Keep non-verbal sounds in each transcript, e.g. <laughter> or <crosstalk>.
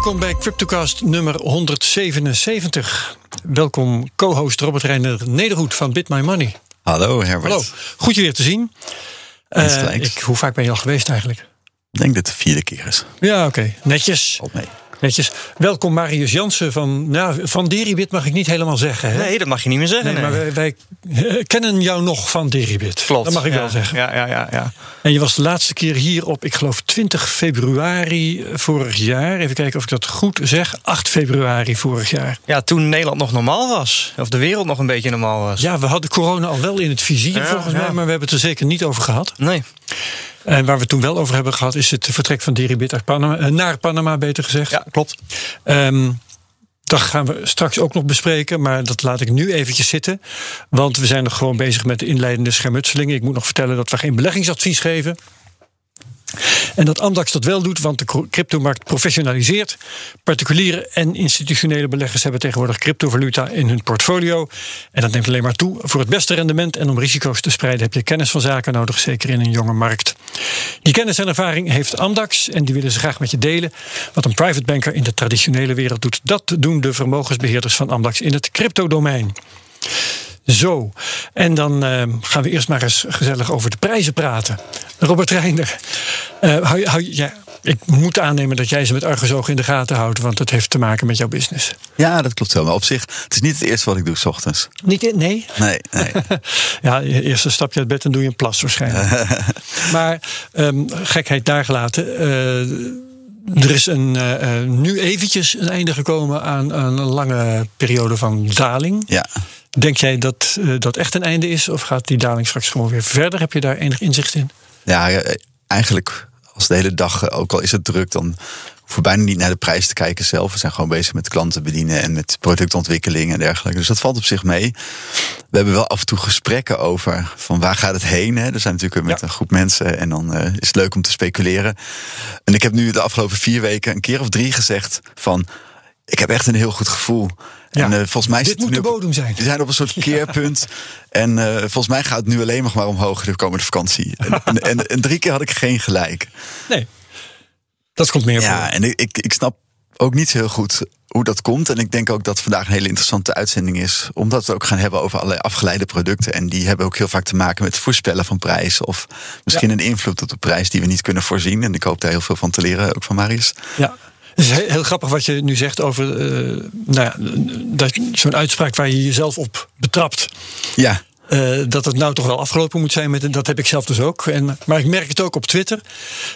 Welkom bij CryptoCast nummer 177. Welkom co-host Robert Reiner Nederhoed van Bit My Money. Hallo Herbert. Hallo, goed je weer te zien. Thanks. ik, hoe vaak ben je al geweest eigenlijk? Ik denk dat het de vierde keer is. Ja, oké. Netjes. Op mee. Netjes. Welkom Marius Jansen van, nou, van Deribit mag ik niet helemaal zeggen. Hè? Nee, dat mag je niet meer zeggen. Nee, maar wij, wij eh, kennen jou nog van Deribit. Klopt. Dat mag ik ja, wel zeggen. Ja, ja, ja, ja. En je was de laatste keer hier op, ik geloof 20 februari vorig jaar. Even kijken of ik dat goed zeg. 8 februari vorig jaar. ja, toen Nederland nog normaal was. Of de wereld nog een beetje normaal was. Ja, we hadden corona al wel in het vizier Ja, volgens mij, maar we hebben het er zeker niet over gehad. Nee. En waar we het toen wel over hebben gehad, is het vertrek van Deribit uit Panama, eh, naar Panama, beter gezegd. Ja, klopt. Ehm, dat gaan we straks ook nog bespreken, maar dat laat ik nu eventjes zitten. Want we zijn nog gewoon bezig met de inleidende schermutselingen. Ik moet nog vertellen dat we geen beleggingsadvies geven. En dat Amdax dat wel doet, want de cryptomarkt professionaliseert. Particuliere en institutionele beleggers hebben tegenwoordig cryptovaluta in hun portfolio. En dat neemt alleen maar toe. Voor het beste rendement en om risico's te spreiden heb je kennis van zaken nodig, zeker in een jonge markt. Die kennis en ervaring heeft Amdax en die willen ze graag met je delen. Wat een private banker in de traditionele wereld doet, dat doen de vermogensbeheerders van Amdax in het cryptodomein. Zo, en dan eh, gaan we eerst maar eens gezellig over de prijzen praten. Robert Reiner, eh, hou, je- hou, je- ja, ik moet aannemen dat jij ze met argusogen in de gaten houdt, want het heeft te maken met jouw business. Ja, dat klopt wel. Maar op zich, het is niet het eerste wat ik doe s ochtends. Niet nee? Nee, nee. <laughs> Ja, eerst een stapje uit bed en doe je een plas waarschijnlijk. <laughs> maar ehm, gekheid daar gelaten. eh, er is een, eh, eh, nu eventjes een einde gekomen aan, aan een lange periode van daling. Ja. Denk jij dat eh, dat echt een einde is? Of gaat die daling straks gewoon weer verder? Heb je daar enig inzicht in? ja, eigenlijk als de hele dag, ook al is het druk, dan hoeven we bijna niet naar de prijs te kijken zelf. We zijn gewoon bezig met klanten bedienen en met productontwikkeling en dergelijke. Dus dat valt op zich mee. We hebben wel af en toe gesprekken over van waar gaat het heen. Hè? Er zijn natuurlijk met Ja. een groep mensen en dan eh, is het leuk om te speculeren. En ik heb nu de afgelopen vier weken een keer of drie gezegd van ik heb echt een heel goed gevoel. Ja. En eh, volgens mij Dit moet de op- bodem zijn. We zijn op een soort <laughs> keerpunt. En eh, volgens mij gaat het nu alleen nog maar omhoog de komende vakantie. En, en, en, en drie keer had ik geen gelijk. Nee. Dat komt meer Ja, voor. en ik, ik, snap ook niet zo heel goed hoe dat komt. En ik denk ook dat vandaag een hele interessante uitzending is. Omdat we ook gaan hebben over allerlei afgeleide producten. En die hebben ook heel vaak te maken met voorspellen van prijzen. Of misschien Ja. een invloed op de prijs die we niet kunnen voorzien. En ik hoop daar heel veel van te leren, ook van Marius. Ja. Het is heel, heel grappig wat je nu zegt over eh, nou ja, dat zo'n uitspraak waar je jezelf op betrapt. Ja, Eh, dat het nou toch wel afgelopen moet zijn. Met, dat heb ik zelf dus ook. En, maar ik merk het ook op Twitter.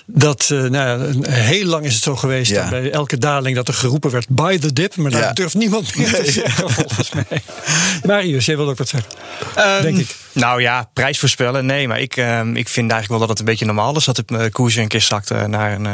Dat eh, nou heel lang is het zo geweest. Ja. Bij elke daling dat er geroepen werd by the dip. Maar daar Ja. durft niemand meer te zeggen <laughs> volgens mij. Marius, jij wil ook wat zeggen. Denk ik. Nou ja, prijs voorspellen. Nee, maar ik, ehm, ik vind eigenlijk wel dat het een beetje normaal is dat de eh, koers een keer zakte naar een, eh,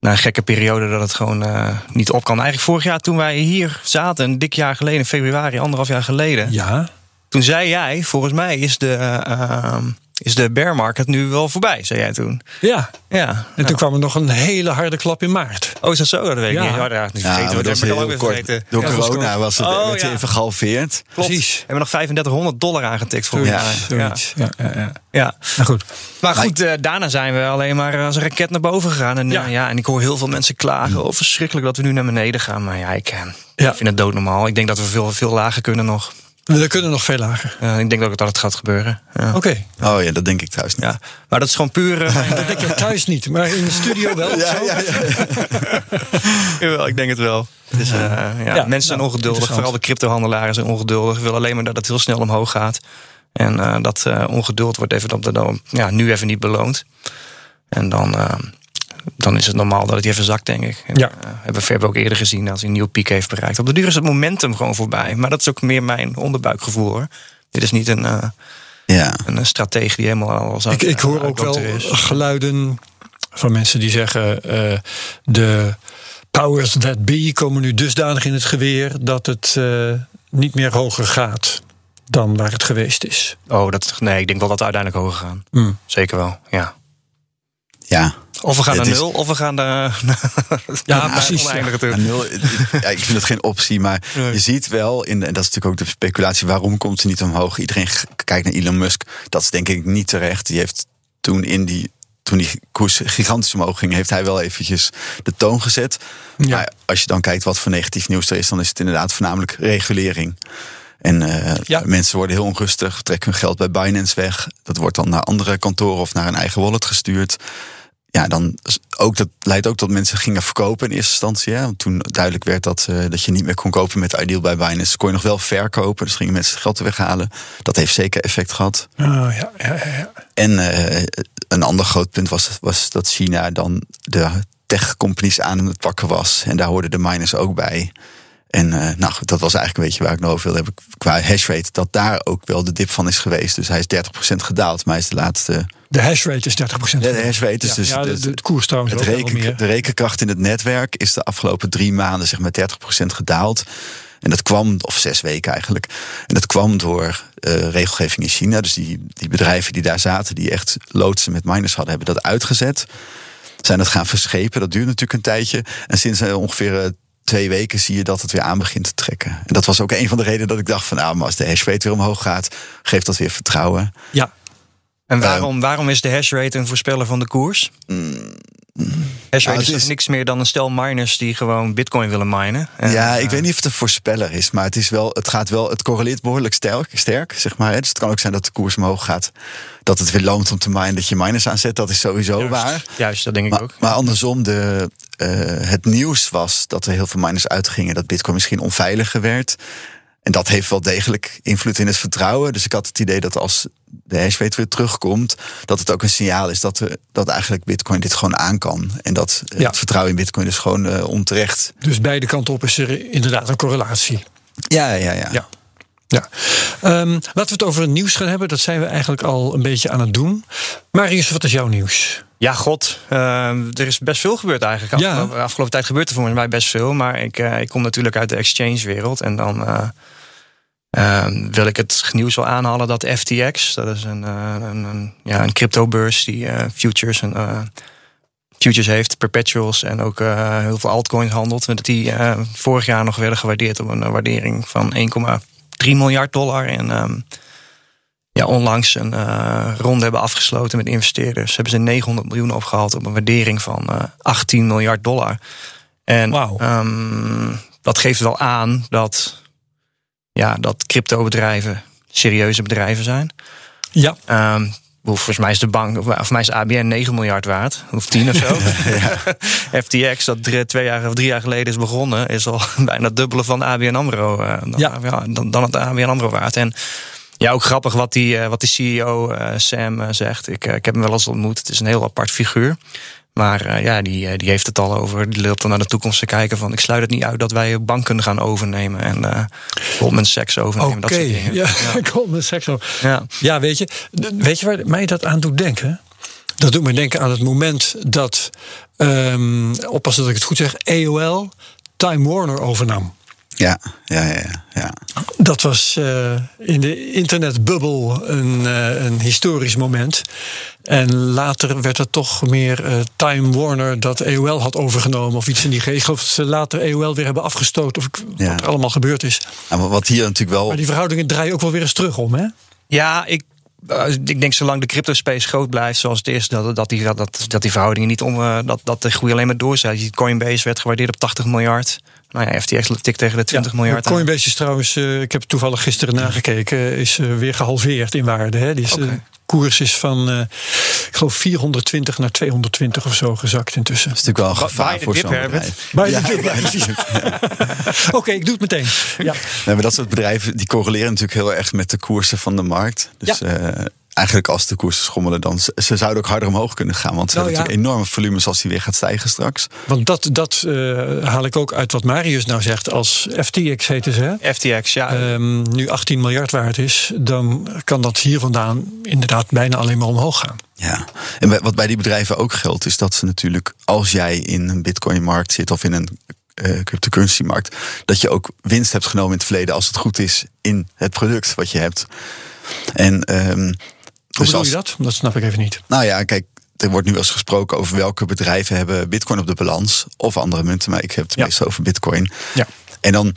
naar een gekke periode. Dat het gewoon eh, niet op kan. Eigenlijk vorig jaar toen wij hier zaten, een dik jaar geleden, in februari, anderhalf jaar geleden. Ja. Toen zei jij, volgens mij is de, ehm, is de bear market nu wel voorbij, zei jij toen. Ja. Ja. En toen kwam er nog een hele harde klap in maart. Oh, is dat zo? Dat weet ik Ja. niet. Ja, dat is ja vergeten. maar we dat dat was heb ik al heel ook weer kort. vergeten. Door corona was het, Oh, werd even gehalveerd. Klopt. Precies. We hebben nog 3500 dollar aangetikt voor Ja. Ja. Ja, ja, Ja. Nou goed. Maar goed, eh, daarna zijn we alleen maar als een raket naar boven gegaan. En, Ja. ja. ja, en ik hoor heel veel mensen klagen. Oh, verschrikkelijk dat we nu naar beneden gaan. Maar ja, ik, Ja. ik vind het doodnormaal. Ik denk dat we veel, veel lager kunnen nog. We kunnen nog veel lager. Ik denk ook dat het gaat gebeuren. Ja. Oké. Oh ja, dat denk ik trouwens niet. Ja. Maar dat is gewoon puur... eh, <laughs> Dat denk je thuis niet, maar in de studio wel. of zo? <laughs> Jawel, ik denk het wel. Dus, eh, ja, Ja, mensen zijn nou, ongeduldig. Vooral de cryptohandelaren zijn ongeduldig. Willen alleen maar dat het heel snel omhoog gaat. En eh, dat eh, ongeduld wordt even op de, dan, ja, nu even niet beloond. En dan, eh, dan is het normaal dat het even zakt, denk ik. En, Ja. eh, hebben we hebben ook eerder gezien dat hij een nieuwe piek heeft bereikt. Op de duur is het momentum gewoon voorbij. Maar dat is ook meer mijn onderbuikgevoel hoor. Dit is niet een, eh, Ja. een strategie die helemaal al Ik, ik hoor ook wel geluiden van mensen die zeggen... eh, de powers that be komen nu dusdanig in het geweer... dat het eh, niet meer hoger gaat dan waar het geweest is. Oh, dat, nee, ik denk wel dat we uiteindelijk hoger gaan. Hmm. Zeker wel, ja. Ja. Of we gaan Het naar is- nul, of we gaan naar... <laughs> Ja, precies, Oneindige Ja, toe. nul, ja, ik vind het geen optie, maar Nee. je ziet wel, in, en dat is natuurlijk ook de speculatie, waarom komt ze niet omhoog? Iedereen kijkt naar Elon Musk. Dat is denk ik niet terecht. Die heeft toen in die toen die koers gigantisch omhoog ging, heeft hij wel eventjes de toon gezet. Ja. Maar als je dan kijkt wat voor negatief nieuws er is, dan is het inderdaad voornamelijk regulering. En eh, Ja. mensen worden heel onrustig, trekken hun geld bij Binance weg. Dat wordt dan naar andere kantoren of naar een eigen wallet gestuurd. Ja, dan ook, dat leidt ook tot mensen gingen verkopen in eerste instantie. Hè? Want toen duidelijk werd dat, eh, dat je niet meer kon kopen met Ideal bij Binance, kon je nog wel verkopen. Dus gingen mensen het geld weghalen. Dat heeft zeker effect gehad. Oh, ja, ja, ja, ja. En eh, een ander groot punt was, was dat China dan de tech-companies aan het pakken was. En daar hoorden de miners ook bij. En eh, nou, dat was eigenlijk een beetje waar ik nog over wilde hebben. Qua hashrate, dat daar ook wel de dip van is geweest. Dus hij is 30% gedaald, maar hij is de laatste. De hashrate is 30%. Ja, de hashrate is dus. ja, de, de- de, de koers trouwens het reken, de rekenkracht in het netwerk is de afgelopen drie maanden zeg maar 30% gedaald. En dat kwam, of zes weken eigenlijk. En dat kwam door eh, regelgeving in China. Dus die, die bedrijven die daar zaten, die echt loodsen met miners hadden, hebben dat uitgezet. Zijn dat gaan verschepen. Dat duurt natuurlijk een tijdje. En sinds eh, ongeveer twee weken zie je dat het weer aan begint te trekken. En dat was ook een van de redenen dat ik dacht van nou, maar als de hashrate weer omhoog gaat, geeft dat weer vertrouwen. Ja, En waarom, waarom is de hashrate een voorspeller van de koers? Nou, het is, niks meer dan een stel miners die gewoon bitcoin willen minen. En, ja, ik eh, weet niet of het een voorspeller is, maar het is wel, het gaat wel, het correleert behoorlijk sterk, sterk zeg maar. Dus het kan ook zijn dat de koers omhoog gaat, dat het weer loont om te minen, dat je miners aanzet. Dat is sowieso Juist. waar. Juist, dat denk ik Maar, ook. maar andersom, de, eh, het nieuws was dat er heel veel miners uitgingen, dat Bitcoin misschien onveiliger werd. En dat heeft wel degelijk invloed in het vertrouwen. Dus ik had het idee dat als de hashrate weer terugkomt, dat het ook een signaal is dat, we, dat eigenlijk Bitcoin dit gewoon aan kan. En dat eh, Ja. het vertrouwen in Bitcoin dus gewoon eh, onterecht. dus beide kanten op is er inderdaad een correlatie. Ja, ja, ja. Ja. Ja. Ehm, laten we het over het nieuws gaan hebben. Dat zijn we eigenlijk al een beetje aan het doen. Marius, wat is jouw nieuws? Ja, god. eh, er is best veel gebeurd eigenlijk. Ja. Afgelopen, afgelopen tijd gebeurt er voor mij best veel. Maar ik, eh, ik kom natuurlijk uit de exchange-wereld. En dan eh, eh, wil ik het nieuws wel aanhalen dat FTX... dat is een, een, een, ja, een cryptobeurs die futures en... Futures heeft, perpetuals en ook heel veel altcoins handelt. Dat die vorig jaar nog werden gewaardeerd op een waardering van 1,3 miljard dollar. En ehm, ja, onlangs een eh, ronde hebben afgesloten met investeerders. Hebben ze 900 miljoen opgehaald op een waardering van eh 18 miljard dollar. En Wauw. ehm, dat geeft wel aan dat, ja, dat cryptobedrijven serieuze bedrijven zijn. Ja, Ehm, volgens mij is de bank, of mij is ABN 9 miljard waard, of 10 of zo. <laughs> <laughs> FTX, dat drie, twee jaar of drie jaar geleden is begonnen, is al <laughs> bijna het dubbele van de ABN Amro. eh, dan, Ja. dan, dan het ABN Amro waard. En ja, ook grappig wat die, eh, wat die CEO eh, Sam eh, zegt. Ik, ik heb hem wel eens ontmoet. Het is een heel apart figuur. Maar ja, die, die heeft het al over. Die loopt dan naar de toekomst te kijken van... ik sluit het niet uit dat wij banken gaan overnemen. En eh Goldman Sachs overnemen. oké. Dat soort dingen. Ja, <laughs> Goldman Sachs ook. Ja. Ja, weet je, weet je waar mij dat aan doet denken? Dat doet me denken aan het moment dat, ehm oppassen dat ik het goed zeg, AOL Time Warner overnam. Ja, ja, ja. ja. Dat was eh, in de internetbubbel een, eh, een historisch moment. En later werd het toch meer eh, Time Warner dat AOL had overgenomen of iets in die geest. Ik geloof dat ze later AOL weer hebben afgestoten of Ja. wat er allemaal gebeurd is. En wat hier natuurlijk wel. Maar die verhoudingen draaien ook wel weer eens terug om, hè? Ja, ik, ik denk zolang de crypto space groot blijft zoals het is, dat, dat, die, dat, dat die verhoudingen niet om. dat, dat de groei alleen maar doorzet. Coinbase werd gewaardeerd op 80 miljard. Nou ja, FTX tikt tegen de 20 miljard. aan. Coinbase is trouwens, eh, ik heb toevallig gisteren nagekeken, is eh, weer gehalveerd in waarde. Hè? Die is. De koers is van, eh, ik geloof 420 naar 220 of zo gezakt intussen. Dat is natuurlijk wel een gevaar voor zo'n bedrijf. The Ja, dip, ja. <laughs> <laughs> Oké, ik doe het meteen. Ja. Nee, maar dat soort bedrijven die correleren natuurlijk heel erg met de koersen van de markt. Dus eh, eigenlijk als de koersen schommelen, dan ze ze zouden ook harder omhoog kunnen gaan. Want ze Nou, hebben ja. natuurlijk enorme volumes als die weer gaat stijgen straks. Want dat, dat eh, haal ik ook uit wat Marius nou zegt. Als FTX heten ze, hè? FTX, ja. Ehm, nu 18 miljard waard is, dan kan dat hier vandaan inderdaad bijna alleen maar omhoog gaan. Ja, en wat bij die bedrijven ook geldt, is dat ze natuurlijk, als jij in een bitcoin-markt zit of in een eh cryptocurrency-markt, dat je ook winst hebt genomen in het verleden als het goed is in het product wat je hebt. En ehm, Hoe dus als- je dat? Dat snap ik even niet. Nou ja, kijk, er wordt nu wel eens gesproken over welke bedrijven hebben bitcoin op de balans of andere munten, maar ik heb het Ja. meestal over bitcoin. Ja. En dan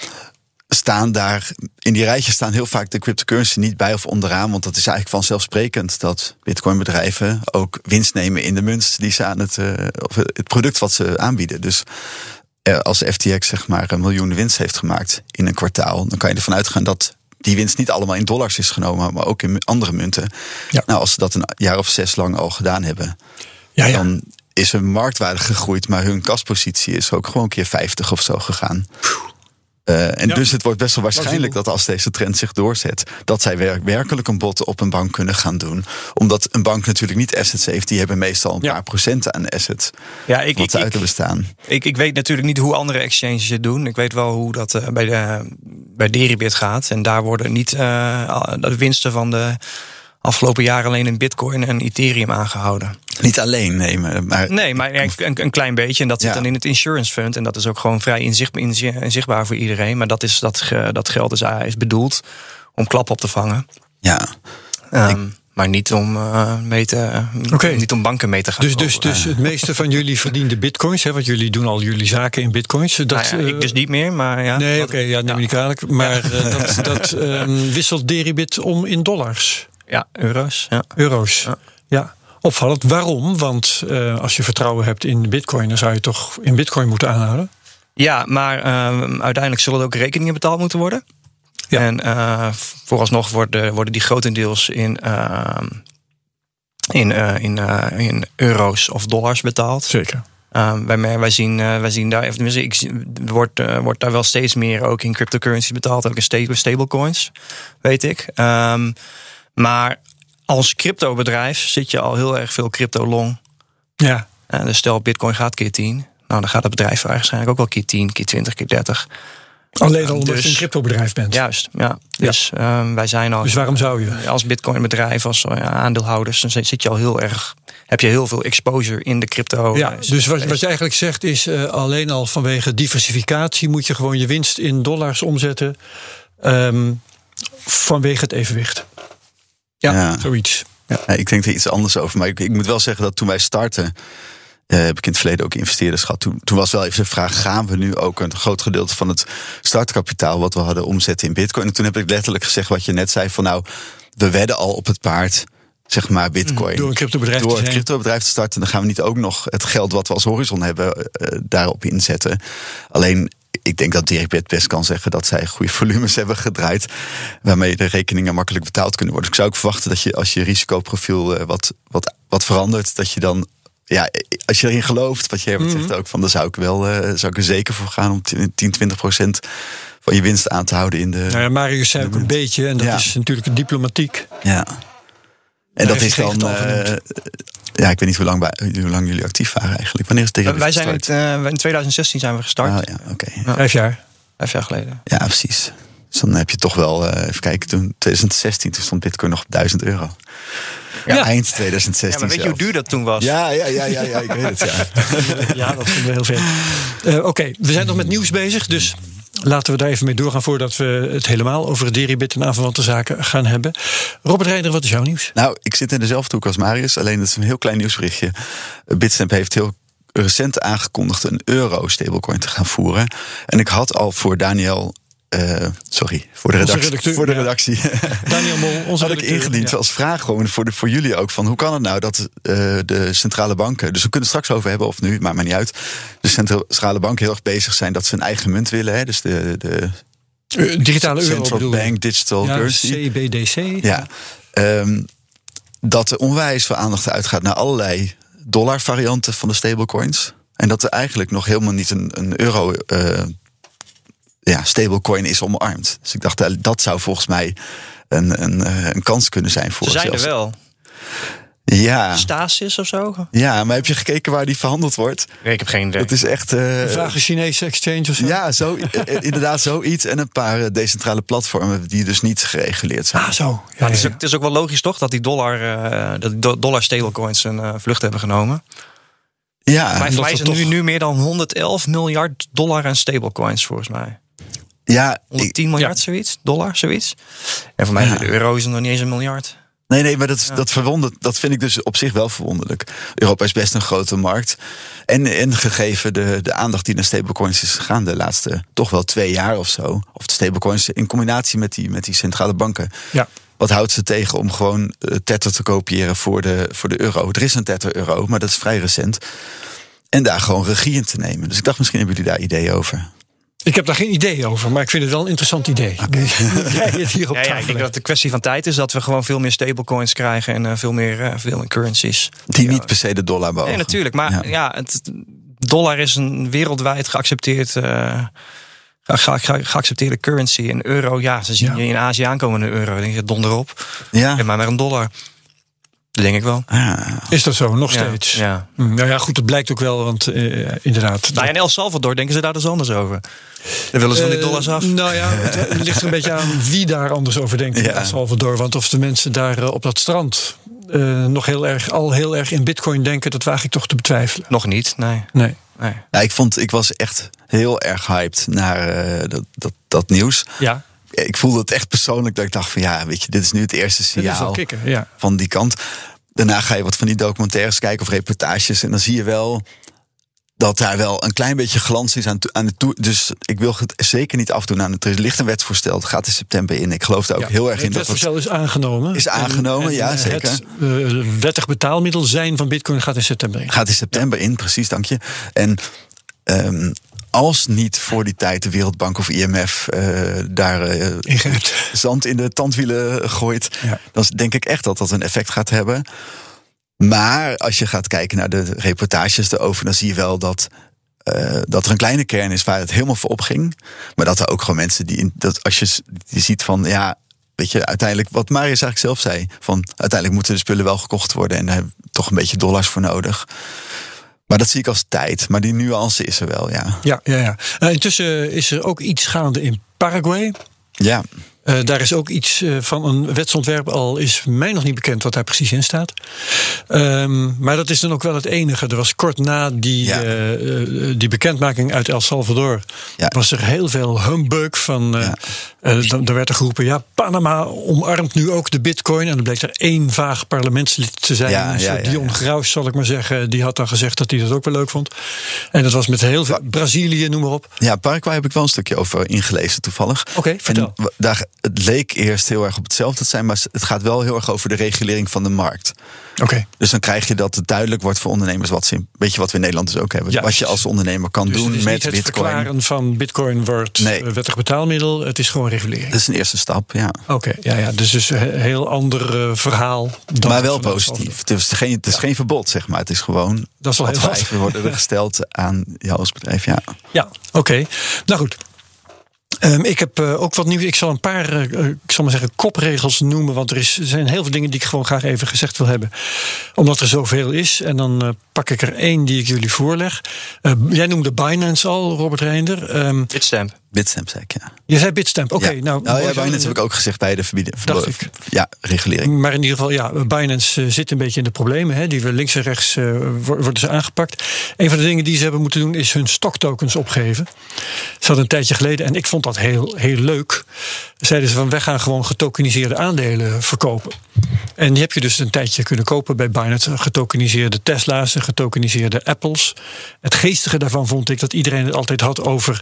staan daar, in die rijtjes staan heel vaak de cryptocurrency niet bij of onderaan. Want dat is eigenlijk vanzelfsprekend dat bitcoin bedrijven ook winst nemen in de munt die ze aan het, uh, of het product wat ze aanbieden. Dus uh, als FTX zeg maar een miljoen winst heeft gemaakt in een kwartaal, dan kan je ervan uitgaan dat die winst niet allemaal in dollars is genomen, maar ook in andere munten. Ja. Nou, als ze dat een jaar of zes lang al gedaan hebben, ja, ja. dan is hun marktwaarde gegroeid, maar hun kaspositie is ook gewoon een keer 50 of zo gegaan. Uh, en dus het wordt best wel waarschijnlijk dat als deze trend zich doorzet, dat zij werkelijk een bod op een bank kunnen gaan doen. Omdat een bank natuurlijk niet assets heeft, die hebben meestal een ja. paar procenten aan assets. Ja, ik, wat ik, uit te bestaan. Ik, ik weet natuurlijk niet hoe andere exchanges het doen. Ik weet wel hoe dat uh, bij, de, bij Deribit gaat. En daar worden niet uh, de winsten van de afgelopen jaren alleen in Bitcoin en Ethereum aangehouden. Niet alleen, nee. Maar, nee, maar een, een klein beetje. En dat zit dan in het insurance fund. En dat is ook gewoon vrij inzichtbaar voor iedereen. Maar dat, is, dat, dat geld is, is bedoeld om klap op te vangen. Ja. Um, maar niet om, uh, mee te, okay. niet om banken mee te gaan. Dus, dus, dus het meeste van jullie verdiende bitcoins, hè? Want jullie doen al jullie zaken in bitcoins. Dat, nou ja, ik dus niet meer, maar ja. Nee, oké, okay, ja, neem ja. niet kwalijk. Maar dat, dat um, wisselt Deribit om in dollars. Ja, euro's. Ja. Euro's. Ja. ja. Opvallend. Waarom? Want uh, als je vertrouwen hebt in bitcoin, dan zou je toch in bitcoin moeten aanhouden? Ja, maar uh, uiteindelijk zullen er ook rekeningen betaald moeten worden. Ja. En uh, vooralsnog worden, worden die grotendeels in, in, in, in euro's of dollars betaald. Zeker. Um, wij, wij, zien, wij zien daar, ik, wordt, wordt daar wel steeds meer ook in cryptocurrency betaald, ook in stable, stablecoins, weet ik. Um, maar als cryptobedrijf zit je al heel erg veel crypto long. Ja. Uh, dus stel Bitcoin gaat keer 10. Nou, dan gaat het bedrijf waarschijnlijk ook wel keer 10, keer 20, keer 30. Alleen al omdat dus, je een cryptobedrijf bent. Juist, ja. Dus ja. Um, wij zijn al. Dus waarom zou je? Als Bitcoin-bedrijf, als uh, aandeelhouders, dan zit je al heel erg. Heb je heel veel exposure in de crypto. Ja, dus wat, wat je eigenlijk zegt is: uh, alleen al vanwege diversificatie moet je gewoon je winst in dollars omzetten. Um, vanwege het evenwicht. Ja, zoiets. Ja. ik denk er iets anders over. Maar ik, ik moet wel zeggen dat toen wij starten. Uh, heb ik in het verleden ook investeerders gehad. Toen, toen, was wel even de vraag: gaan we nu ook een groot gedeelte van het startkapitaal wat we hadden omzetten in Bitcoin? En toen heb ik letterlijk gezegd wat je net zei: van nou, we wedden al op het paard. Zeg maar Bitcoin. Door een cryptobedrijf, Door een cryptobedrijf te starten. Dan gaan we niet ook nog het geld wat we als horizon hebben uh, daarop inzetten. Alleen ik denk dat Dirk best kan zeggen dat zij goede volumes hebben gedraaid. Waarmee de rekeningen makkelijk betaald kunnen worden. Dus ik zou ook verwachten dat je als je risicoprofiel uh, wat, wat, wat verandert, dat je dan. Ja, als je erin gelooft, wat hebt mm -hmm. zegt ook, van dan zou ik wel uh, zou ik er zeker voor gaan om 10, 20 procent van je winst aan te houden in de. Nou ja, Marius zei ook een beetje, en dat ja. is natuurlijk diplomatiek. Ja. En dat is dan. Uh, ja, ik weet niet hoe lang, bij, hoe lang jullie actief waren eigenlijk. Wanneer is het tegen Wij zijn het, uh, in 2016 zijn we gestart. Oh, ja, okay. ja. Vijf jaar. Vijf jaar geleden. Ja, precies. Dus dan heb je toch wel, uh, even kijken, toen 2016, toen stond Bitcoin nog op 1000 euro. Ja, ja. eind 2016. Ja, maar weet je hoe duur dat toen was? Ja, ja, ja, ja, ja ik weet het. Ja, <laughs> ja dat vinden we heel veel. Uh, Oké, okay, we zijn nog met nieuws bezig, dus Laten we daar even mee doorgaan voordat we het helemaal over het Deribit en aanverwante zaken gaan hebben. Robert Reider, wat is jouw nieuws? Nou, ik zit in dezelfde hoek als Marius, alleen dat is een heel klein nieuwsberichtje. Bitstamp heeft heel recent aangekondigd een euro stablecoin te gaan voeren. En ik had al voor Daniel uh, sorry, voor de redactie. Redacteur, voor de redactie. Ja. <laughs> Daniel Mol, onze Had ik ingediend ja. als vraag gewoon voor, de, voor jullie ook. Van hoe kan het nou dat uh, de centrale banken... Dus we kunnen het straks over hebben of nu, maakt maar niet uit. De centrale banken heel erg bezig zijn dat ze een eigen munt willen. Hè, dus de... de uh, digitale euro Central Bank Digital ja, Currency. CBDC. Ja. Um, dat er onwijs veel aandacht uitgaat naar allerlei dollarvarianten van de stablecoins. En dat er eigenlijk nog helemaal niet een, een euro ja, stablecoin is omarmd. Dus ik dacht, dat zou volgens mij een, een, een kans kunnen zijn voor Ze zijn er wel. Ja. Stasis of zo? Ja, maar heb je gekeken waar die verhandeld wordt? Nee, ik heb geen idee. Het is echt... Uh, Vraag een Chinese exchange of zo? Ja, zo, inderdaad zoiets. En een paar decentrale platformen die dus niet gereguleerd zijn. Ah, zo. Ja, ja, het, is ook, het, is ook, wel logisch toch dat die dollar, uh, dat dollar stablecoins een uh, vlucht hebben genomen. Ja. Wij verwijzen toch... nu, nu meer dan 111 miljard dollar aan stablecoins volgens mij. Ja, 110 miljard, ja. zoiets, dollar, zoiets. En voor mij ja. de euro is nog niet eens een miljard. Nee, nee, maar dat, dat verwondert, dat vind ik dus op zich wel verwonderlijk. Europa is best een grote markt. En, en gegeven de, de aandacht die naar stablecoins is gegaan de laatste toch wel twee jaar of zo. Of de stablecoins in combinatie met die, met die centrale banken. Ja. Wat houdt ze tegen om gewoon uh, tether te kopiëren voor de, voor de euro? Er is een tether euro, maar dat is vrij recent. En daar gewoon regie in te nemen. Dus ik dacht, misschien hebben jullie daar ideeën over. Ik heb daar geen idee over, maar ik vind het wel een interessant idee. Okay. <laughs> Jij het hier op ja, ja, ik denk dat het een kwestie van tijd is dat we gewoon veel meer stablecoins krijgen en uh, veel, meer, uh, veel meer currencies. Die niet per se de dollar beogen. Nee, natuurlijk. Maar ja, ja het dollar is een wereldwijd geaccepteerd. Uh, Ge ge geaccepteerde currency. En euro, ja, ze zien ja. je in Azië aankomen een euro. Dan denk je donder op. Ja. En maar maar een dollar. Dat denk ik wel. Ah. Is dat zo, nog steeds? ja. Hm, Nou ja, goed, dat blijkt ook wel, want eh, inderdaad. Nou, in El Salvador denken ze daar dus anders over. Dan willen ze van die Eh, dollars af. Nou ja, het ligt er een beetje aan wie daar anders over denkt in. El Salvador. Want of de mensen daar eh, op dat strand eh, nog heel erg, al heel erg in bitcoin denken, dat waag ik toch te betwijfelen. Nog niet, nee. Nee. nee. Ja, ik, vond, ik was echt heel erg hyped naar eh, dat, dat, dat nieuws. Ja, Ik voelde het echt persoonlijk dat ik dacht van ja, weet je, dit is nu het eerste signaal kicken. Ja. van die kant. Daarna ga je wat van die documentaires kijken of reportages. En dan zie je wel dat daar wel een klein beetje glans is aan, aan de toe. Dus ik wil het zeker niet afdoen aan het. Er ligt een wetsvoorstel, het gaat in september in. Ik geloof daar ook Ja. heel erg in. Het Dat dat, wetsvoorstel is aangenomen. Is aangenomen, En- ja, en zeker. Het eh, wettig betaalmiddel zijn van bitcoin gaat in september in. gaat in september in, precies, dank je. En ehm, als niet voor die tijd de Wereldbank of IMF eh, daar eh, zand in de tandwielen gooit, Ja. dan denk ik echt dat dat een effect gaat hebben. Maar als je gaat kijken naar de reportages erover, dan zie je wel dat, eh, dat er een kleine kern is waar het helemaal voor opging. Maar dat er ook gewoon mensen die, in, dat als je, die ziet van ja. Weet je, uiteindelijk, wat Marius eigenlijk zelf zei: van uiteindelijk moeten de spullen wel gekocht worden en daar heb je toch een beetje dollars voor nodig. Maar dat zie ik als tijd. Maar die nuance is er wel, ja. Ja, ja, ja. Nou, intussen is er ook iets gaande in Paraguay. Ja, Eh, daar is ook iets eh, van een wetsontwerp, al is mij nog niet bekend wat daar precies in staat. Ehm, maar dat is dan ook wel het enige. Er was kort na die, Ja. eh, die bekendmaking uit El Salvador, Ja. was er heel veel humbug van. Ja. dan, dan werd er geroepen: ja, Panama omarmt nu ook de Bitcoin. En dan bleek er één vaag parlementslid te zijn. Dion. Graus, zal ik maar zeggen. Die had dan gezegd dat hij dat ook wel leuk vond. En dat was met heel veel. Brazilië, noem maar op. ja Paraguay heb ik wel een stukje over ingelezen toevallig. Oké, vertel. En daar, het leek eerst heel erg op hetzelfde te zijn, maar het gaat wel heel erg over de regulering van de markt. Oké. Dus dan krijg je dat het duidelijk wordt voor ondernemers wat ze, weet je wat we in Nederland dus ook hebben. Wat je als ondernemer kan Dus doen het is met niet het bitcoin. verklaren van bitcoin wordt Nee. eh, wettig betaalmiddel. Het is gewoon regulering. Dat is een eerste stap, ja. Oké, ja, ja. Dus dus een heel ander eh, verhaal. Dan maar wel positief. Het is, geen, het is geen verbod, zeg maar. Het is gewoon Dat is wel wat heel wat. vereisten <laughs> worden gesteld aan jou als bedrijf. Ja. Ja, oké. Nou goed. Ehm, ik heb eh, ook wat nieuws. Ik zal een paar, eh, eh, ik zal maar zeggen, kopregels noemen. Want er, is, er zijn heel veel dingen die ik gewoon graag even gezegd wil hebben. Omdat er zoveel is. En dan eh, pak ik er één die ik jullie voorleg. Eh, jij noemde Binance al, Robert Reinder. Ehm Bitstamp. Bitstamp, zei ik, ja. je zei Bitstamp. Oké, ja. nou. nou ja. Binance heb ik ook gezegd bij de verbieden. Dacht ik. Ja, regulering. Maar in ieder geval, ja, Binance zit een beetje in de problemen. Hè, die we links en rechts eh, wo- worden ze aangepakt. Een van de dingen die ze hebben moeten doen is hun stocktokens opgeven. Ze hadden een tijdje geleden, en ik vond dat heel, heel leuk. Zeiden ze van wij gaan gewoon getokeniseerde aandelen verkopen. En die heb je dus een tijdje kunnen kopen bij Binance. Getokeniseerde Tesla's en getokeniseerde Apples. Het geestige daarvan vond ik dat iedereen het altijd had over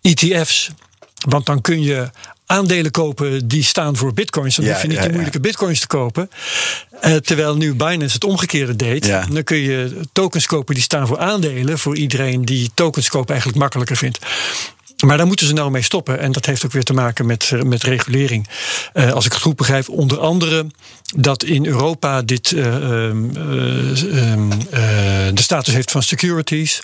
ETF's. Want dan kun je aandelen kopen die staan voor bitcoins. Dan Ja, hoef je niet ja, de ja. moeilijke bitcoins te kopen. Eh, terwijl nu Binance het omgekeerde deed. Dan kun je tokens kopen die staan voor aandelen. Voor iedereen die tokens kopen eigenlijk makkelijker vindt. Maar daar moeten ze nou mee stoppen. En dat heeft ook weer te maken met, eh, met regulering. Eh, als ik het goed begrijp, onder andere dat in Europa dit eh, ehm, eh, ehm, eh, de status heeft van securities.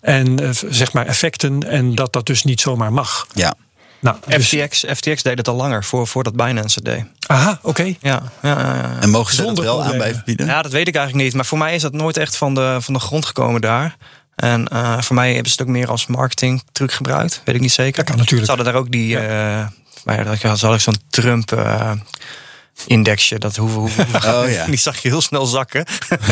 En zeg maar effecten. En dat dat dus niet zomaar mag. Ja. Nou, dus- FTX, FTX deed het al langer, voor, voordat Binance het deed. aha, oké. Ja, ja, ja, ja. En mogen ze dat wel aan bij verbieden? Ja, dat weet ik eigenlijk niet. Maar voor mij is dat nooit echt van de, van de grond gekomen daar. En eh, voor mij hebben ze het ook meer als marketing truc gebruikt. Weet ik niet zeker. Dat kan natuurlijk. Ze hadden daar ook die... eh maar ja, dat had ik zo'n Trump... eh, indexje, dat hoeveel, hoeveel <laughs> Oh, ja. <laughs> die zag je heel snel zakken.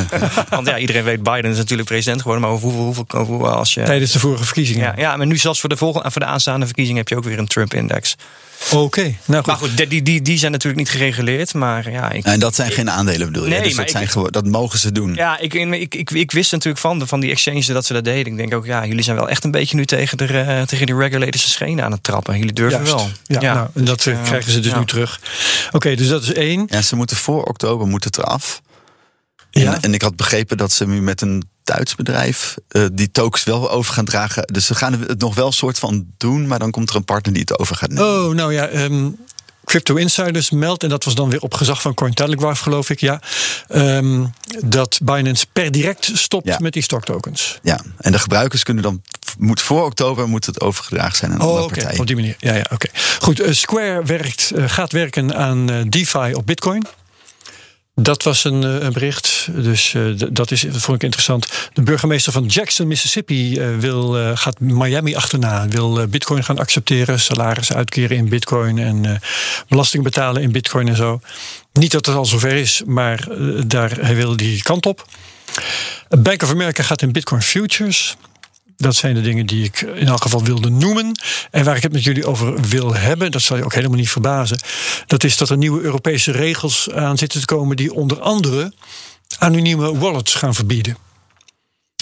<laughs> Want ja, iedereen weet Biden is natuurlijk president geworden, maar hoeveel, hoeveel, hoeveel als je Tijdens de vorige verkiezingen. ja, ja, maar nu zelfs voor de volgende voor de aanstaande verkiezingen heb je ook weer een Trump-index. Oké, nou goed. Maar goed, die, die, die zijn natuurlijk niet gereguleerd. Maar ja, ik, En dat zijn geen aandelen bedoel je? Nee, dus maar dat, zijn ik- gewoon, dat mogen ze doen. ja ik, ik, ik, ik wist natuurlijk van, de- van die exchanges dat ze dat deden. Ik denk ook, ja, jullie zijn wel echt een beetje nu tegen, de, tegen die regulators schenen aan het trappen. Jullie durven Juist. wel. Ja, Nou, en dat eh, krijgen ze dus ja. nu terug. Oké, dus dat is één. Ja, ze moeten voor oktober moet het eraf. Ja. En, en ik had begrepen dat ze nu met een Duits bedrijf eh, die tokens wel over gaan dragen. Dus ze gaan het nog wel soort van doen, maar dan komt er een partner die het over gaat nemen. Oh, nou ja. ehm, Crypto Insiders meldt, en dat was dan weer op gezag van Cointelegraph, geloof ik, ja. ehm, dat Binance per direct stopt Ja. met die stocktokens. Ja, en de gebruikers kunnen dan moet voor oktober moet het overgedragen zijn aan Oh, andere oké, partij. op die manier. Ja, ja, oké. Goed, eh, Square werkt, eh, gaat werken aan eh, DeFi op Bitcoin. Dat was een, eh, een bericht, dus eh, dat, is, vond ik interessant. De burgemeester van Jackson, Mississippi, eh, wil, gaat Miami achterna. Wil Bitcoin gaan accepteren, salarissen uitkeren in Bitcoin en belasting betalen in Bitcoin en zo. Niet dat het al zover is, maar daar, hij wil die kant op. Bank of America gaat in Bitcoin Futures. Dat zijn de dingen die ik in elk geval wilde noemen. En waar ik het met jullie over wil hebben, dat zal je ook helemaal niet verbazen. Dat is dat er nieuwe Europese regels aan zitten te komen die onder andere anonieme wallets gaan verbieden.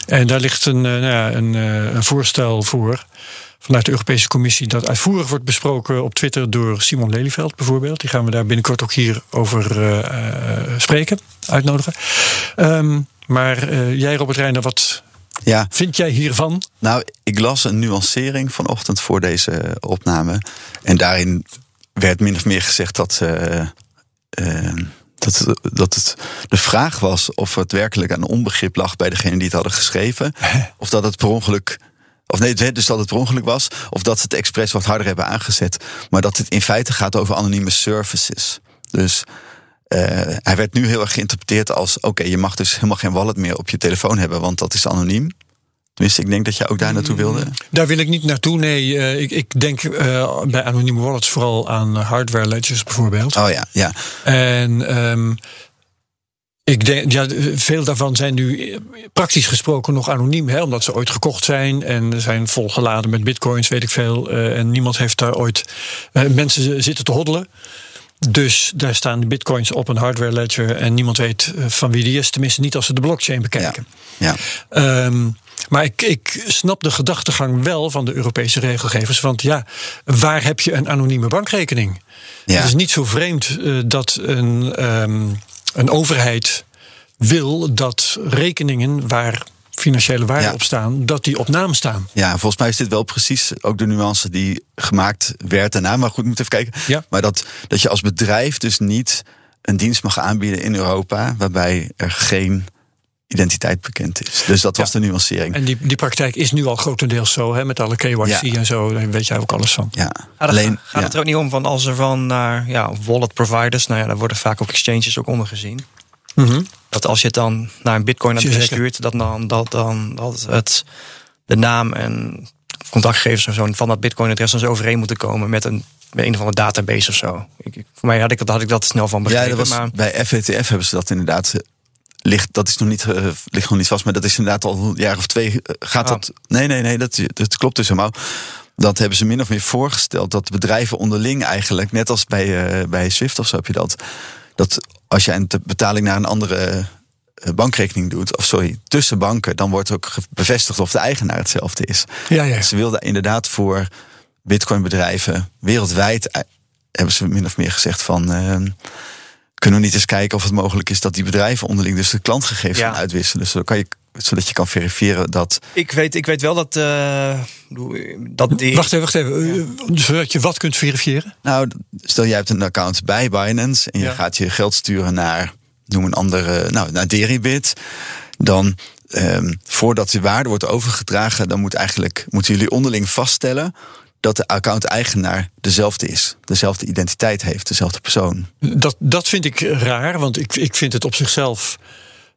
En daar ligt een, eh, nou ja, een, eh, een voorstel voor vanuit de Europese Commissie dat uitvoerig wordt besproken op Twitter door Simon Lelyveld bijvoorbeeld. Die gaan we daar binnenkort ook hier over eh, spreken, uitnodigen. Ehm, maar jij, Robert Reiner, wat Ja, vind jij hiervan? nou, ik las een nuancering vanochtend voor deze opname. En daarin werd min of meer gezegd dat, eh, eh, dat, dat het de vraag was of het werkelijk aan onbegrip lag bij degene die het hadden geschreven. of dat het per ongeluk. Of nee, dus dat het per ongeluk was. Of dat ze het expres wat harder hebben aangezet. Maar dat het in feite gaat over anonieme services. Dus eh, hij werd nu heel erg geïnterpreteerd als: oké, je mag dus helemaal geen wallet meer op je telefoon hebben, want dat is anoniem. Tenminste, ik denk dat jij ook daar naartoe wilde. Daar wil ik niet naartoe. Nee, eh, ik, ik denk eh, bij anonieme wallets vooral aan hardware ledgers bijvoorbeeld. Oh ja, ja. En ehm, ik denk, ja, veel daarvan zijn nu praktisch gesproken nog anoniem, hè, omdat ze ooit gekocht zijn en zijn volgeladen met bitcoins, weet ik veel. en niemand heeft daar ooit. mensen zitten te hoddelen. Dus daar staan de bitcoins op een hardware ledger en niemand weet eh, van wie die is. Tenminste, niet als ze de blockchain bekijken. ja. Ehm, maar ik, ik snap de gedachtegang wel van de Europese regelgevers. Want ja, waar heb je een anonieme bankrekening? Ja. Het is niet zo vreemd eh, dat een, ehm, een overheid wil dat rekeningen waar financiële waarden Ja. op staan, dat die op naam staan. Ja, volgens mij is dit wel precies ook de nuance die gemaakt werd daarna. Maar goed, moet even kijken. Ja. Maar dat, dat je als bedrijf dus niet een dienst mag aanbieden in Europa waarbij er geen identiteit bekend is. Dus dat was de nuancering. En die, die praktijk is nu al grotendeels zo, hè, met alle KYC Ja. en zo. Daar weet jij ook alles van. Ja, Gaat, het, alleen. gaat ja. het er ook niet om van als er van naar ja, wallet providers, nou ja, daar worden vaak ook exchanges ook onder gezien. Mhm. Dat als je het dan naar een bitcoin adres Zeker. stuurt, dat dan, dat dan dat het de naam en contactgegevens en zo van dat bitcoin adres dan zo overeen moeten komen met een, met een of andere database of zo. Ik, voor mij had ik, dat, had ik dat snel van Ja, begrepen. dat was, maar bij FETF hebben ze dat inderdaad. eh, Ligt, dat is nog niet, eh, ligt nog niet vast, maar dat is inderdaad al een jaar of twee. eh, gaat Ah. dat? Nee, nee, nee, dat, dat klopt dus helemaal. Dat hebben ze min of meer voorgesteld dat bedrijven onderling eigenlijk, net als bij, bij Swift of zo heb je dat. Dat als je een betaling naar een andere eh, bankrekening doet, of sorry, tussen banken, dan wordt ook bevestigd of de eigenaar hetzelfde is. Ja, ja. Ze wilden inderdaad voor bitcoinbedrijven wereldwijd, eh, hebben ze min of meer gezegd van... eh, kunnen we niet eens kijken of het mogelijk is dat die bedrijven onderling dus de klantgegevens Ja. gaan uitwisselen. Dus zodat, kan je, zodat je kan verifiëren dat... ik weet, ik weet wel dat, eh, dat die. Wacht even, wacht even. Eh, Zodat je wat kunt verifiëren? Nou, stel jij hebt een account bij Binance en je Ja. gaat je geld sturen naar, noem een andere, nou, naar Deribit. Dan, ehm, voordat die waarde wordt overgedragen, dan moet eigenlijk, moeten jullie onderling vaststellen dat de account-eigenaar dezelfde is. Dezelfde identiteit heeft, dezelfde persoon. Dat, dat vind ik raar, want ik, ik vind het op zichzelf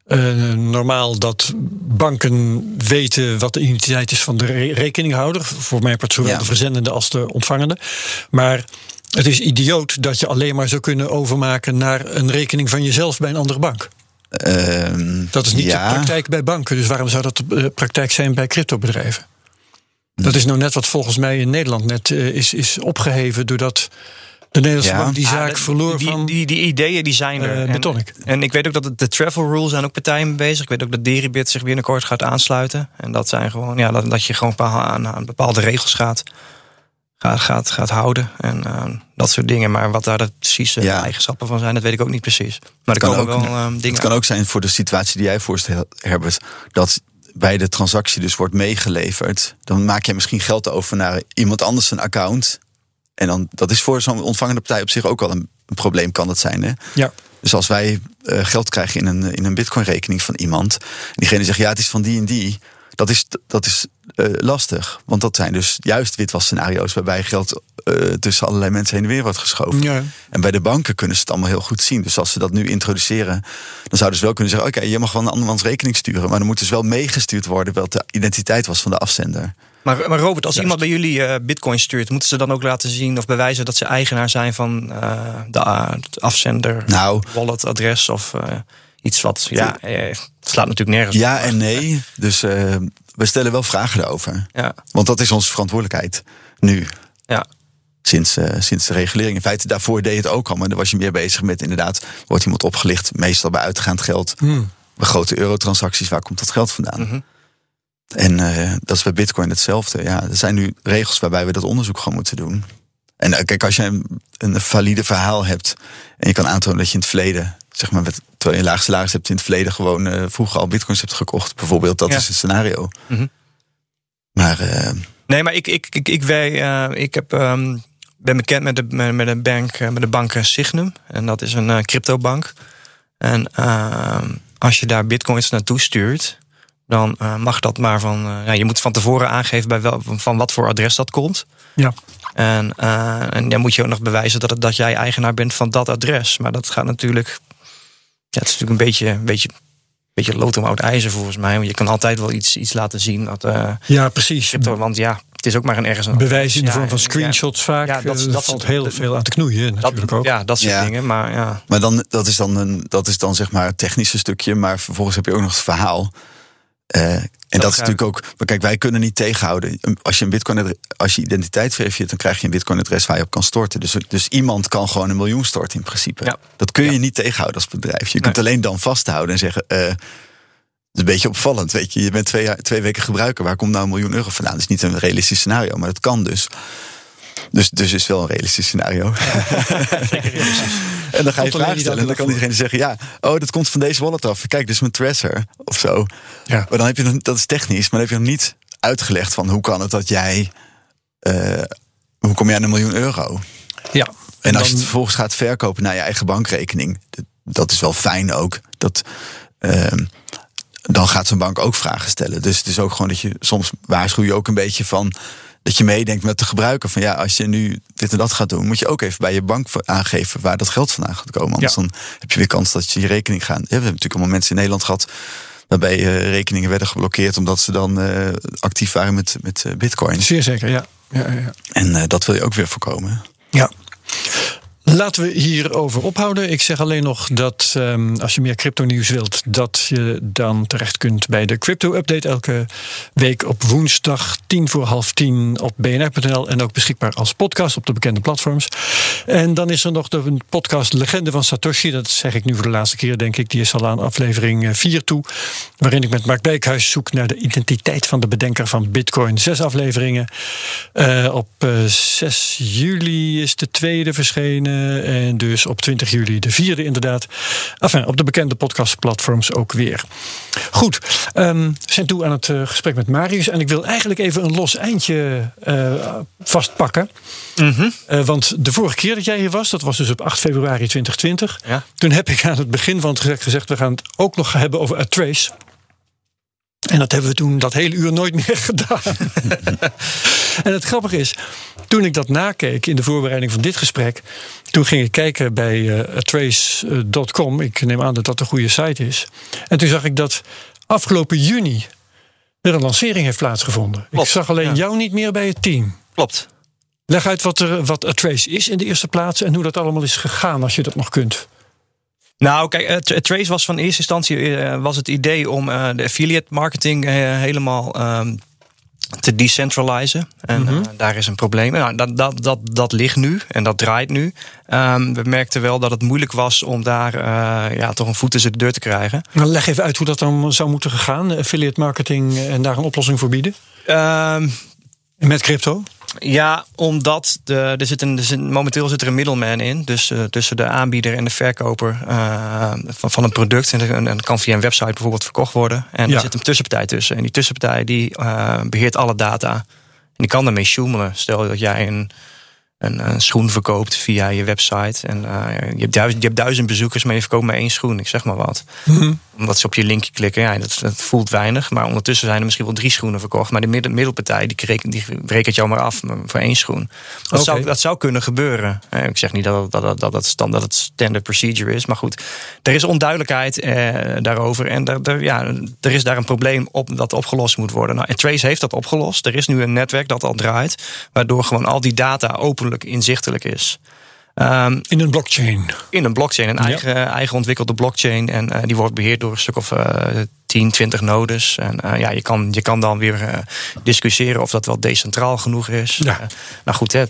eh, normaal dat banken weten wat de identiteit is van de re- rekeninghouder. Voor mij part zowel Ja. de verzendende als de ontvangende. Maar het is idioot dat je alleen maar zou kunnen overmaken naar een rekening van jezelf bij een andere bank. Ehm, Dat is niet ja, de praktijk bij banken. Dus waarom zou dat de eh, praktijk zijn bij cryptobedrijven? Dat is nou net wat volgens mij in Nederland net eh, is, is opgeheven doordat de Nederlandse Ja. bank die Ah, zaak verloor die, van die, die ideeën die zijn er. eh, En-. En ik weet ook dat het- de travel rules zijn ook partijen mee bezig. Ik weet ook dat Deribit zich binnenkort gaat aansluiten. En dat zijn gewoon, ja, dat, dat je gewoon aan, aan bepaalde regels gaat, gaat, gaat, gaat houden. En eh, dat soort dingen. Maar wat daar de precieze Ja. eigenschappen van zijn, dat weet ik ook niet precies. Maar er kan komen ook- wel eh, dingen. Het kan ook zijn voor de situatie die jij voorstelt, Herbert, dat bij de transactie dus wordt meegeleverd. Dan maak je misschien geld over naar iemand anders zijn account. En dan, dat is voor zo'n ontvangende partij op zich ook wel een, een probleem, kan dat zijn. Hè? Ja. Dus als wij eh, geld krijgen in een, in een bitcoin-rekening van iemand. En diegene zegt, ja, het is van die en die. Dat is, dat is eh, lastig. Want dat zijn dus juist witwasscenario's waarbij geld eh, tussen allerlei mensen heen en weer wordt geschoven. Ja. En bij de banken kunnen ze het allemaal heel goed zien. Dus als ze dat nu introduceren, dan zouden ze wel kunnen zeggen: Oké, je mag wel een andermans rekening sturen. Maar dan moet dus wel meegestuurd worden wat de identiteit was van de afzender. Maar, maar Robert, als Juist. iemand bij jullie eh, bitcoin stuurt, moeten ze dan ook laten zien of bewijzen dat ze eigenaar zijn van eh, de eh, afzender, Nou, walletadres of eh, iets wat. Ja, eh, het slaat natuurlijk nergens. op. ja en nee. Dus eh, we stellen wel vragen daarover. Ja, Want dat is onze verantwoordelijkheid nu. ja. Sinds, eh, sinds de regulering. In feite, daarvoor deed je het ook al. Maar dan was je meer bezig met inderdaad, wordt iemand opgelicht. Meestal bij uitgaand geld. Hmm. Bij grote eurotransacties, waar komt dat geld vandaan? Mhm. En eh, dat is bij Bitcoin hetzelfde. Ja, er zijn nu regels waarbij we dat onderzoek gewoon moeten doen. En eh, kijk, als je een, een valide verhaal hebt en je kan aantonen dat je in het verleden, zeg maar, met, terwijl je een laag salaris hebt in het verleden gewoon eh, vroeger al bitcoins hebt gekocht, bijvoorbeeld, dat Ja. is het scenario. Mhm. Maar Nee, maar ik, ik, ik, ik, wij, ik heb, ehm, ben bekend met de, met, met de, bank, met de bank Signum. En dat is een cryptobank. En ehm, als je daar bitcoins naartoe stuurt, dan eh, mag dat maar van. eh, ja, je moet van tevoren aangeven bij wel, van wat voor adres dat komt. Ja. En, eh, en dan moet je ook nog bewijzen dat, het, dat jij eigenaar bent van dat adres. Maar dat gaat natuurlijk. Ja, het is natuurlijk een beetje, een beetje, een beetje lood om oud ijzer volgens mij. Want je kan altijd wel iets, iets laten zien. Dat, eh, ja, precies. crypto, want ja, het is ook maar een ergens een Bewijs in de Ja, vorm van ja. screenshots vaak. Ja, dat- dat- valt heel veel aan te knoeien natuurlijk dat, ook. Ja, dat soort Ja. dingen. Maar ja, Maar dan, dat, is dan een, dat is dan zeg maar het technische stukje. Maar vervolgens heb je ook nog het verhaal. Eh, en dat, is natuurlijk ook. Maar kijk, wij kunnen niet tegenhouden. Als je een bitcoin als je identiteit verifieert, dan krijg je een bitcoin adres waar je op kan storten. Dus, dus iemand kan gewoon een miljoen storten in principe. Ja. Dat kun je Ja. niet tegenhouden als bedrijf. Je kunt alleen dan vasthouden en zeggen. het is een beetje opvallend, weet je. Je bent twee, jaar, twee weken gebruiker. Waar komt nou een miljoen euro vandaan? Dat is niet een realistisch scenario, maar dat kan dus. Dus, dus is wel een realistisch scenario. <laughs> En dan ga je vragen stellen. En dan kan iedereen zeggen: Ja, oh, dat komt van deze wallet af. Kijk, dit is mijn tracer. Of zo. Ja. Maar dan heb je nog, dat is technisch, maar dan heb je nog niet uitgelegd van hoe kan het dat jij. eh, hoe kom jij aan een miljoen euro? Ja. En, als dan- je het vervolgens gaat verkopen naar je eigen bankrekening, dat, dat is wel fijn ook. Dat, ehm, dan gaat zo'n bank ook vragen stellen. Dus het is ook gewoon dat je soms waarschuw je ook een beetje van. Dat je meedenkt met de gebruiker van ja, als je nu dit en dat gaat doen, moet je ook even bij je bank aangeven waar dat geld vandaan gaat komen. Anders Ja. dan heb je weer kans dat je je rekening gaat. Ja, we hebben natuurlijk allemaal mensen in Nederland gehad waarbij eh, rekeningen werden geblokkeerd omdat ze dan eh, actief waren met, met eh, bitcoin. Zeer zeker, ja. ja, ja, ja. En dat wil je ook weer voorkomen. Ja. Laten we hierover ophouden. Ik zeg alleen nog dat ehm, als je meer crypto nieuws wilt, dat je dan terecht kunt bij de crypto update elke week op woensdag tien voor half tien op bnr.nl en ook beschikbaar als podcast op de bekende platforms. En dan is er nog de podcast Legende van Satoshi. Dat zeg ik nu voor de laatste keer, denk ik. Die is al aan aflevering 4 toe. Waarin ik met Mark Beekhuis zoek naar de identiteit van de bedenker van Bitcoin. Zes afleveringen. Eh, op eh, 6 juli is de tweede verschenen. En dus op 20 juli de vierde, inderdaad. Enfin, op de bekende podcastplatforms ook weer. Goed, ehm, we zijn toe aan het eh, gesprek met Marius. En ik wil eigenlijk even een los eindje eh, vastpakken. Eh, want de vorige keer dat jij hier was, dat was dus op 8 februari 2020. Ja. Toen heb ik aan het begin van het gesprek gezegd: we gaan het ook nog hebben over Trace. En dat hebben we toen dat hele uur nooit meer <laughs> gedaan. <laughs> en het grappige is, toen ik dat nakeek in de voorbereiding van dit gesprek, toen ging ik kijken bij trace.com. Ik neem aan dat dat een goede site is. En toen zag ik dat afgelopen juni er een lancering heeft plaatsgevonden. Klopt, ik zag alleen ja. jou niet meer bij het team. klopt. Leg uit wat, er, wat A Trace is in de eerste plaats en hoe dat allemaal is gegaan, als je dat nog kunt. Nou, kijk, eh, Tra- Trace was van eerste instantie eh, was het idee om eh, de affiliate marketing helemaal ehm, te decentralizen. En Mhm. daar is een probleem. Nou, dat, dat, dat, dat ligt nu en dat draait nu. Ehm, we merkten wel dat het moeilijk was om daar ja, toch een voet tussen de deur te krijgen. Nou, leg even uit hoe dat dan zou moeten gaan. Affiliate marketing en daar een oplossing voor bieden. Ehm, Met crypto. Ja, omdat de, er zit een, er zit, momenteel zit er een middleman in. Dus eh, tussen de aanbieder en de verkoper eh, van, van een product. En, en dat kan via een website bijvoorbeeld verkocht worden. En Ja. er zit een tussenpartij tussen. En die tussenpartij die eh, beheert alle data. En die kan daarmee sjoemelen. Stel dat jij een, een, een schoen verkoopt via je website. En eh, je, hebt duizend, je hebt duizend bezoekers, maar je verkoopt maar één schoen. Ik zeg maar wat. Omdat ze op je linkje klikken. Ja, dat, dat voelt weinig. Maar ondertussen zijn er misschien wel drie schoenen verkocht. Maar de midden, middelpartij die, kreken- die rekent jou maar af voor één schoen. Dat, zou, dat zou kunnen gebeuren. Eh, Ik zeg niet dat, dat, dat, dat, het stand, dat het standard procedure is. Maar goed, er is onduidelijkheid eh, daarover. En ja, er is daar een probleem op dat opgelost moet worden. Nou, en Trace heeft dat opgelost. Er is nu een netwerk dat al draait. Waardoor gewoon al die data inzichtelijk is. Ehm, In een blockchain. in een blockchain, een Ja. eigen, eigen ontwikkelde blockchain. En eh, die wordt beheerd door een stuk of eh 10, 20 nodes. En eh, ja, je kan, je kan dan weer eh, discussiëren of dat wel decentraal genoeg is. Ja. Eh, nou goed, hè,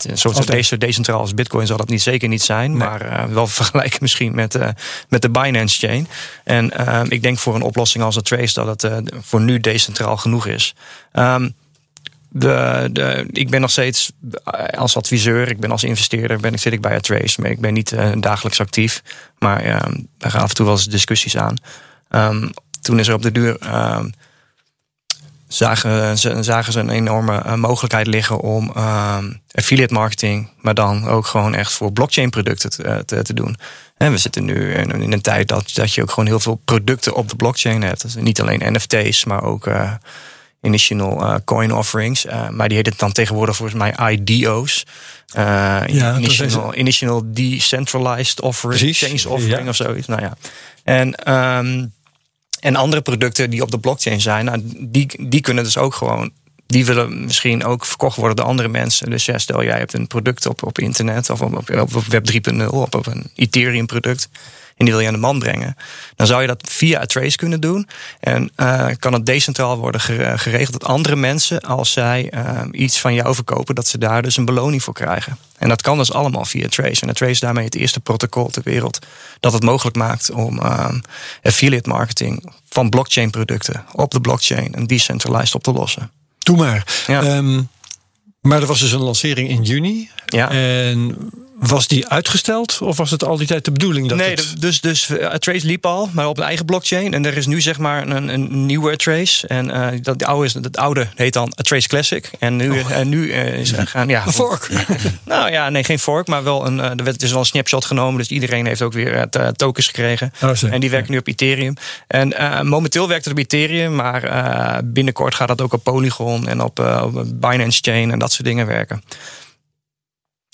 zo decentraal als Bitcoin zal dat niet zeker niet zijn. Nee. Maar eh, wel <laughs> vergelijken misschien met, eh, met de Binance chain. En eh, ik denk voor een oplossing als een Trace dat het eh, voor nu decentraal genoeg is. Ehm, de, ik ben nog steeds eh, als adviseur, ik ben als investeerder, ben, ik- zit ik bij Trace. Maar ik ben niet eh, dagelijks actief. Maar eh, we gaan af en toe wel eens discussies aan. Ehm, toen is er op de duur. ehm, zagen, ze, zagen ze een enorme eh, mogelijkheid liggen om ehm, affiliate marketing, maar dan ook gewoon echt voor blockchain producten te, te, doen. En we zitten nu in, een tijd dat, dat je ook gewoon heel veel producten op de blockchain hebt. Dus niet alleen NFT's, maar ook initial eh, coin offerings. Eh, maar die heet het dan tegenwoordig volgens mij IDO's. Eh, Ja, initial, initial Decentralized Offering, Precies, Change Offering ja. of zoiets. Nou ja. En, ehm, en andere producten die op de blockchain zijn, nou, die, die kunnen dus ook gewoon. Die willen misschien ook verkocht worden door andere mensen. Dus ja, stel jij hebt een product op, op internet of op, op, op Web 3.0, op, op een Ethereum product. En die wil je aan de man brengen. Dan zou je dat via Trace kunnen doen. En eh, kan het decentraal worden gere- geregeld dat andere mensen, als zij eh, iets van jou verkopen, dat ze daar dus een beloning voor krijgen. En dat kan dus allemaal via Trace. En Trace is daarmee het eerste protocol ter wereld dat het mogelijk maakt om eh, affiliate marketing van blockchain producten op de blockchain en decentralized op te lossen. Doe maar. Ja. Ehm, maar er was dus een lancering in juni. Ja. En was die uitgesteld? Of was het al die tijd de bedoeling dat nee, het... dus, dus eh, Trace liep al, maar op een eigen blockchain. En er is nu zeg maar een, een nieuwe Trace. En eh, dat, de oude is, het oude heet dan Trace Classic. En nu, en nu eh, is er gaan. Ja, Een fork. <laughs> Nou ja, nee, geen fork, maar wel een. Er werd dus wel een snapshot genomen. Dus iedereen heeft ook weer tokens gekregen. Oh, en die werken nu op Ethereum. En momenteel werkt het op Ethereum, maar binnenkort gaat dat ook op Polygon en op, op Binance Chain en dat soort dingen werken.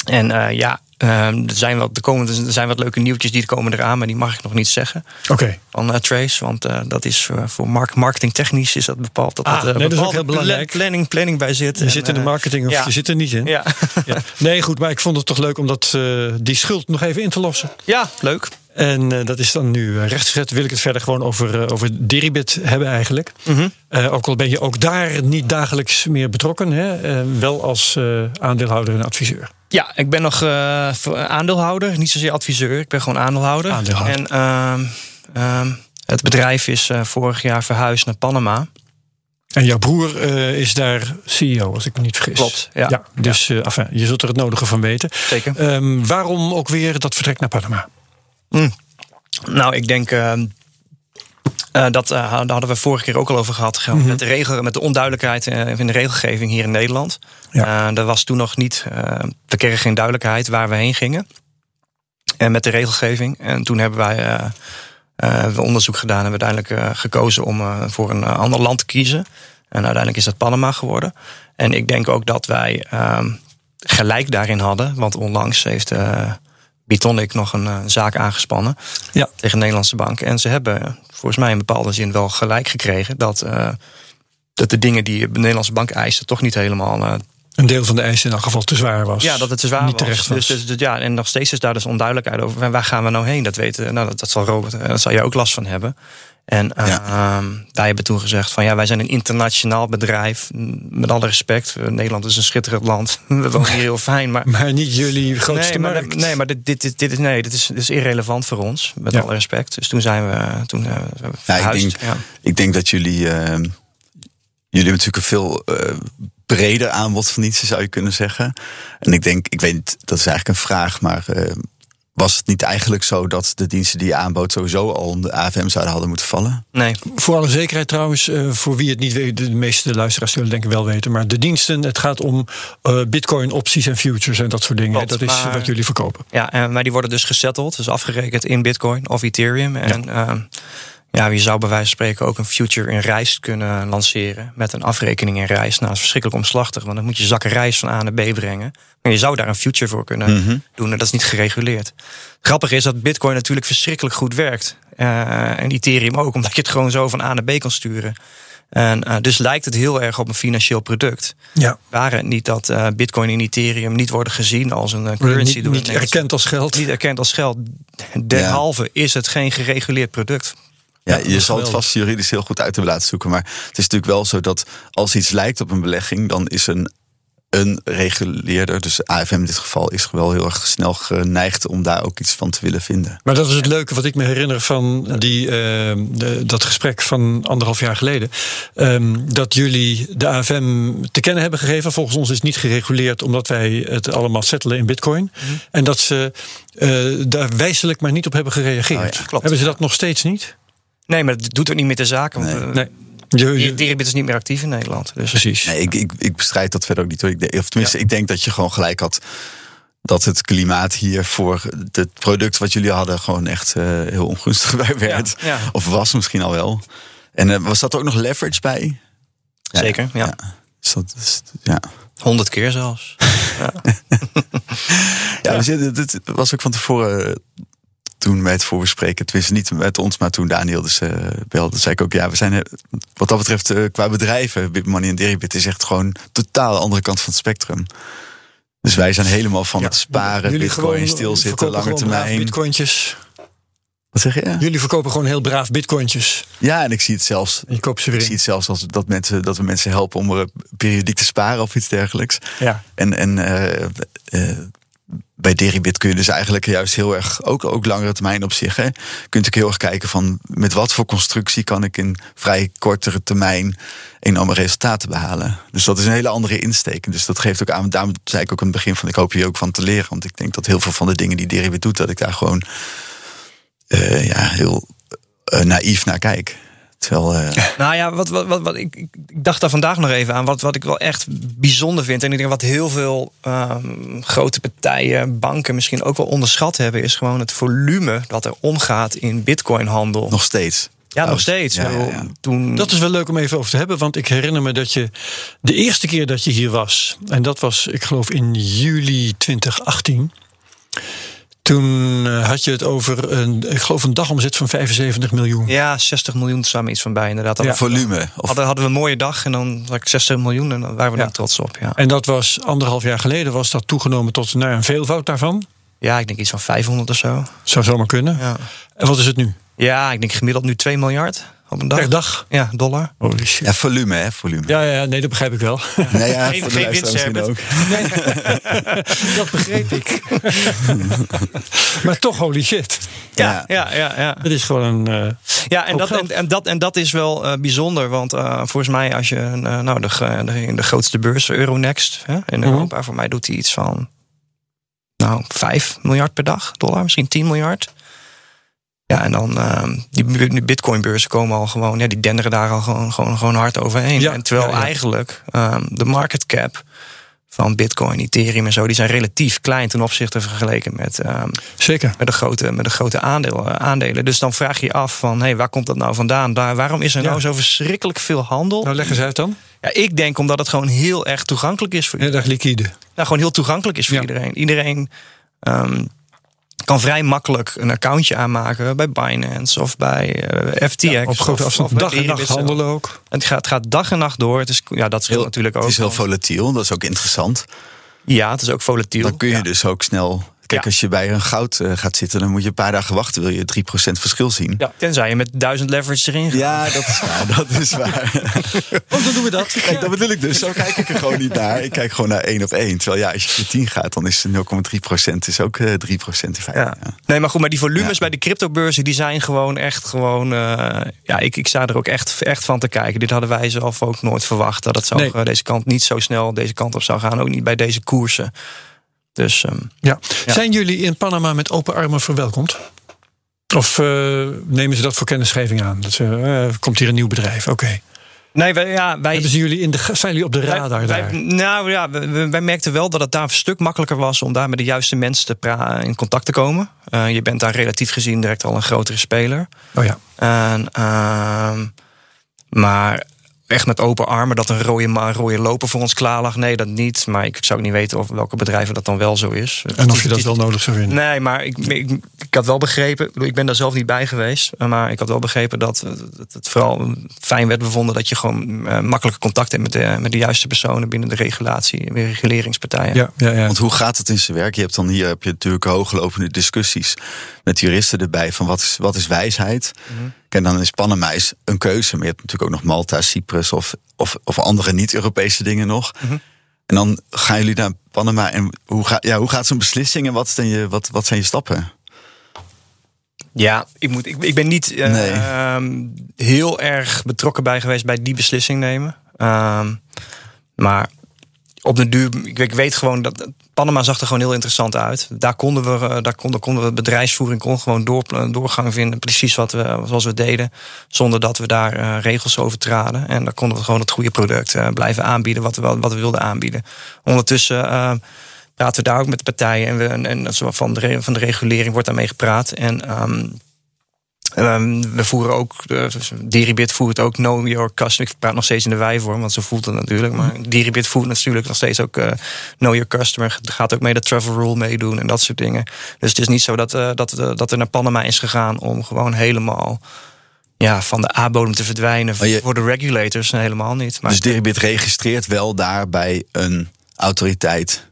En ja, eh, er, zijn wat, er, komen, er zijn wat leuke nieuwtjes die komen eraan, maar die mag ik nog niet zeggen Oké. van eh, Trace. Want eh, dat is eh, voor mark marketingtechnisch is dat bepaald dat Ah, nee, dat is ook heel belangrijk. pla- Planning, planning bij zit. Je En, zit in de marketing of ja. je zit er niet in. Ja. Ja. Nee, goed, maar ik vond het toch leuk om dat, eh, die schuld nog even in te lossen. ja, leuk. En eh, dat is dan nu eh, rechtgezet. Wil ik het verder gewoon over, over Deribit hebben eigenlijk. Mhm. Eh, ook al ben je ook daar niet dagelijks meer betrokken. Hè? eh, wel als eh, aandeelhouder en adviseur. Ja, ik ben nog eh, aandeelhouder, niet zozeer adviseur. Ik ben gewoon aandeelhouder. Aandeelhouder. En ehm, ehm, het bedrijf is eh, vorig jaar verhuisd naar Panama. En jouw broer eh, is daar CEO, als ik me niet vergis. Klopt, ja. dus eh, enfin, je zult er het nodige van weten. Zeker. Ehm, waarom ook weer dat vertrek naar Panama? Nou, ik denk. Eh, dat, eh, daar hadden we vorige keer ook al over gehad. Mhm. met, de regel, met de onduidelijkheid eh, in de regelgeving hier in Nederland. Ja. Er was toen nog niet. we kregen geen duidelijkheid waar we heen gingen. En met de regelgeving. En toen hebben wij we onderzoek gedaan en we uiteindelijk gekozen om voor een ander land te kiezen. En uiteindelijk is dat Panama geworden. En ik denk ook dat wij ehm, gelijk daarin hadden. Want onlangs heeft Bitonic nog een eh, zaak aangespannen Ja. tegen de Nederlandse bank. En ze hebben eh, volgens mij in bepaalde zin wel gelijk gekregen dat, eh, dat de dingen die de Nederlandse bank eisten toch niet helemaal. Een deel van de eisen in elk geval te zwaar was. ja, dat het te zwaar niet was. terecht was. Dus, dus, dus ja, en nog steeds is daar dus onduidelijkheid over. En waar gaan we nou heen? Dat weten, nou, dat, dat zal Robert, daar zal jij ook last van hebben. En Ja. ehm, wij hebben toen gezegd van ja, wij zijn een internationaal bedrijf. Met alle respect, eh, Nederland is een schitterend land. <laughs> We wonen hier heel fijn, maar Maar niet jullie grootste nee, maar, markt. nee, maar dit, dit, dit, dit is, nee, dit, is, dit is irrelevant voor ons, met Ja. alle respect. Dus toen zijn we, toen, we verhuisd. denk- ja. Ik denk dat jullie. eh, jullie hebben natuurlijk een veel eh, breder aanbod van iets, zou je kunnen zeggen. En ik denk, ik weet dat is eigenlijk een vraag, maar. Eh, was het niet eigenlijk zo dat de diensten die je aanbood sowieso al onder de AFM zouden hadden moeten vallen? Nee, Voor alle zekerheid trouwens, eh, voor wie het niet weet, de meeste luisteraars zullen denk ik wel weten. Maar de diensten, het gaat om eh, bitcoin, opties en futures en dat soort dingen. Klopt, dat is maar- wat jullie verkopen. Ja, en, maar die worden dus gesetteld, dus afgerekend in Bitcoin of Ethereum. En ja. Ja, je zou bij wijze van spreken ook een future in rijst kunnen lanceren. Met een afrekening in rijst. Nou, dat is verschrikkelijk omslachtig, want dan moet je zakken rijst van A naar B brengen. Maar je zou daar een future voor kunnen doen en dat is niet gereguleerd. Grappig is dat Bitcoin natuurlijk verschrikkelijk goed werkt. Eh, en Ethereum ook, omdat je het gewoon zo van A naar B kan sturen. En eh, dus lijkt het heel erg op een financieel product. Ja, Waren het niet dat eh, Bitcoin en Ethereum niet worden gezien als een currency niet, door niet erkend als geld. niet erkend als geld. Derhalve is het geen gereguleerd product. Ja, je zal het vast juridisch heel goed uit hebben laten zoeken. Maar het is natuurlijk wel zo dat als iets lijkt op een belegging, dan is een, een reguleerder, dus AFM in dit geval, is wel heel erg snel geneigd om daar ook iets van te willen vinden. Maar dat is het leuke wat ik me herinner van die, eh, de- dat gesprek van anderhalf jaar geleden. Ehm, dat jullie de AFM te kennen hebben gegeven. Volgens ons is niet gereguleerd omdat wij het allemaal settelen in bitcoin. En dat ze eh, daar wijselijk maar niet op hebben gereageerd. Oh ja, klopt. Hebben ze dat nog steeds niet? Nee, maar dat doet ook niet meer de zaken. Nee. eh, Nee. Je- die- je- Deribit is niet meer actief in Nederland. Dus precies. Nee, ik, ik, ik bestrijd dat verder ook niet. Hoor. Ik, denk- of tenminste, ik denk dat je gewoon gelijk had dat het klimaat hier voor het product wat jullie hadden gewoon echt eh, heel ongunstig <laughs> bij werd. ja. Of was misschien al wel. En eh, was dat ook nog leverage bij? Ja, Zeker, ja. Dus dat is, ja. honderd keer zelfs. <laughs> Ja, we zitten, dit was ook van tevoren toen het voorbespreken. Tenminste, niet met ons, maar toen Daniel dus eh, belde. zei ik ook, ja, we zijn eh, wat dat betreft eh, qua bedrijven, Bitmoney en Deribit is echt gewoon totaal de andere kant van het spectrum. Dus wij zijn helemaal van Ja. het sparen, bitcoin, stilzitten, lange termijn. Bitcointjes. Wat zeg je? Jullie verkopen gewoon heel braaf bitcointjes. Ja, en ik zie het zelfs. En je koopt ze weer Ik zie het zelfs als dat, mensen, dat we mensen helpen om er periodiek te sparen of iets dergelijks. Ja. En, en bij Deribit kun je dus eigenlijk juist heel erg, ook, ook langere termijn op zich, hè, kun je natuurlijk heel erg kijken van met wat voor constructie kan ik in vrij kortere termijn enorme resultaten behalen. Dus dat is een hele andere insteek. Dus dat geeft ook aan, daarom zei ik ook aan het begin van ik hoop hier ook van te leren. Want ik denk dat heel veel van de dingen die Deribit doet, dat ik daar gewoon eh, ja, heel eh, naïef naar kijk. Terwijl, eh, Nou ja, wat, wat, wat, wat, ik, ik dacht daar vandaag nog even aan. Wat, wat ik wel echt bijzonder vind. En ik denk wat heel veel ehm, grote partijen, banken misschien ook wel onderschat hebben. Is gewoon het volume dat er omgaat in bitcoinhandel. nog steeds. ja, nog steeds. Ja, Ik bedoel, ja, ja. Toen, Dat is wel leuk om even over te hebben, want ik herinner me dat je de eerste keer dat je hier was, en dat was, ik geloof, in juli 2018. Toen eh, had je het over een, ik geloof, een dagomzet van 75 miljoen. ja, 60 miljoen samen iets van bij inderdaad. Ja. Volume. Of, Hadden, hadden we een mooie dag en dan had ik 60 miljoen en daar waren we Ja. dan trots op. Ja. En dat was anderhalf jaar geleden, was dat toegenomen tot naar een veelvoud daarvan. ja, ik denk iets van 500 of zo. Zou zomaar kunnen. Ja, En wat is het nu? ja ik denk gemiddeld nu 2 miljard op een dag. Per dag? Ja, dollar. Shit. ja, volume, hè, volume. Ja, ja, nee, dat begrijp ik wel. Nee, ja, Geen- voor de <laughs> geen ook. <laughs> <laughs> dat begreep ik. maar toch, holy shit. Ja, ja, ja. ja. Het is gewoon een. eh, Ja, en dat, en, en, dat, en dat is wel eh, bijzonder. Want eh, volgens mij, als je nou, de, de, de grootste beurs, Euronext hè, in Mhm. Europa, voor mij doet hij iets van nou, 5 miljard per dag, dollar, misschien 10 miljard. Ja, en dan ehm, die bi- Bitcoin-beurzen komen al gewoon, ja, die denderen daar al gewoon, gewoon, gewoon hard overheen. Ja, en terwijl ja, ja. eigenlijk ehm, de market cap van Bitcoin, Ethereum en zo, die zijn relatief klein ten opzichte vergeleken met, ehm, zeker. met de grote, met de grote aandeel, eh, aandelen. Dus dan vraag je je af van, hé, waar komt dat nou vandaan? Daar, waarom is er nou zo verschrikkelijk veel handel? Nou, leg eens uit dan. Ja, ik denk omdat het gewoon heel erg toegankelijk is voor Heel erg liquide. nou, gewoon heel toegankelijk is voor iedereen. Iedereen kan vrij makkelijk een accountje aanmaken bij Binance of bij eh, FTX. Ja, op grote of- afstand. of Dag en nacht handelen ook. Het gaat, gaat dag en nacht door. Het is, ja, dat scheelt natuurlijk ook. Het is heel volatiel, dat is ook interessant. ja, het is ook volatiel. Dan kun je Ja. dus ook snel Kijk, Ja. als je bij een goud eh, gaat zitten, dan moet je een paar dagen wachten. Wil je 3% verschil zien? Ja, tenzij je met duizend leverage erin gaat. Ja, dat is waar. Dat is waar. <laughs> Oh, dan doen we dat. Kijk, dat bedoel ik dus. Zo kijk ik er gewoon niet naar. Ik kijk gewoon naar één op één. Terwijl ja, als je voor 10 gaat, dan is 0,3% is ook eh 3% in feite. Ja. Ja. Nee, maar goed, maar die volumes bij de cryptobeurzen, die zijn gewoon echt gewoon. eh, ja, ik, ik sta er ook echt, echt van te kijken. Dit hadden wij zelf ook nooit verwacht. Dat het zo, Nee. deze kant niet zo snel deze kant op zou gaan. Ook niet bij deze koersen. Dus ehm, Ja. Ja. Zijn jullie in Panama met open armen verwelkomd? Of eh, nemen ze dat voor kennisgeving aan? Dat ze, eh, komt hier een nieuw bedrijf? Oké. nee, wij, ja, wij, Hebben ze jullie in de, zijn jullie op de wij- radar wij- daar? nou ja, wij, wij- wij merkten wel dat het daar een stuk makkelijker was om daar met de juiste mensen te pra- in contact te komen. Eh, je bent daar relatief gezien direct al een grotere speler. Oh ja. En, ehm, maar echt met open armen dat een rode, rode loper voor ons klaar lag. Nee, dat niet. Maar ik zou ook niet weten of welke bedrijven dat dan wel zo is. En of je dat wel nodig zou vinden? Nee, maar ik, ik, ik had wel begrepen, ik bedoel, ik ben daar zelf niet bij geweest, maar ik had wel begrepen dat het, vooral fijn werd bevonden dat je gewoon eh, makkelijker contact hebt met de, met de juiste personen binnen de regulatie, de reguleringspartijen. Ja, ja, ja. Want hoe gaat het in zijn werk? Je hebt dan hier heb je natuurlijk hooglopende discussies met juristen erbij van wat is, wat is wijsheid. Mhm. En dan is Panama is een keuze, maar je hebt natuurlijk ook nog Malta, Cyprus of, of, of andere niet-Europese dingen nog. Mhm. En dan gaan jullie naar Panama en hoe, ga, ja, hoe gaat zo'n beslissing en wat, zijn je, wat, wat zijn je stappen? Ja, ik, moet, ik, ik ben niet eh, Nee. ehm, heel erg betrokken bij geweest bij die beslissing nemen. Ehm, maar op de duur, ik, ik weet gewoon dat Panama zag er gewoon heel interessant uit. Daar konden we, eh, daar konden, konden we bedrijfsvoering gewoon door, doorgang vinden, precies wat we, zoals we deden, zonder dat we daar eh, regels over traden. En dan konden we gewoon het goede product eh, blijven aanbieden wat we, wat we wilden aanbieden. Ondertussen eh, praten we daar ook met de partijen en, we, en, van, de, van de regulering wordt daarmee gepraat. En ehm, ehm, we voeren ook, uh, Diribit voert ook Know Your Customer. Ik praat nog steeds in de wijvorm, want zo voelt het natuurlijk. Maar Diribit voert natuurlijk nog steeds ook eh, Know Your Customer. Gaat ook mee de travel rule meedoen en dat soort dingen. Dus het is niet zo dat, eh, dat, dat er naar Panama is gegaan om gewoon helemaal ja, van de A-bodem te verdwijnen je- voor de regulators. Helemaal niet. Maar dus Deribit registreert wel daar bij een autoriteit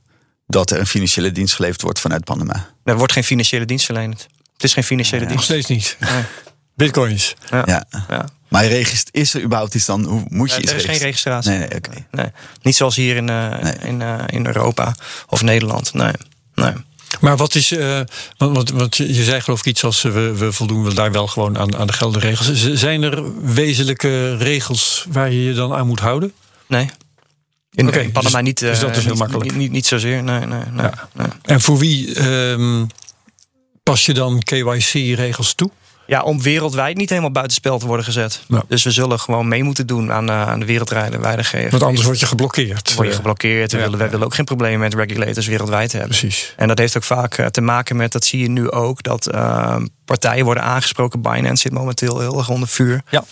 dat er een financiële dienst geleverd wordt vanuit Panama. er wordt geen financiële dienst verleend. Het is geen financiële Nog dienst. steeds niet. Nee. <laughs> Bitcoins. Ja. Ja. Ja. Maar je regist, is er überhaupt iets dan? Hoe moet je iets er is geen registratie. Nee, nee, oké. Nee. Niet zoals hier in, eh, Nee. in, eh, in Europa of Nederland. Nee. nee. Maar wat is. eh, want, want, want je zei geloof ik iets als. we, we voldoen daar wel gewoon aan, aan de geldende regels. Zijn er wezenlijke regels waar je je dan aan moet houden? nee. In, Panama dus- niet, dus dat eh, is heel niet, makkelijk. Niet, niet, niet zozeer. Nee, nee, nee, Ja. nee. En voor wie ehm, pas je dan KYC-regels toe? Ja, om wereldwijd niet helemaal buitenspel te worden gezet. Dus we zullen gewoon mee moeten doen aan, eh, aan de wereldrijden bij de GF. Want anders word je geblokkeerd. word je geblokkeerd. We willen, ook geen problemen met regulators wereldwijd hebben. Precies. En dat heeft ook vaak eh, te maken met, dat zie je nu ook, dat eh, partijen worden aangesproken. Binance zit momenteel heel erg onder vuur. Ja.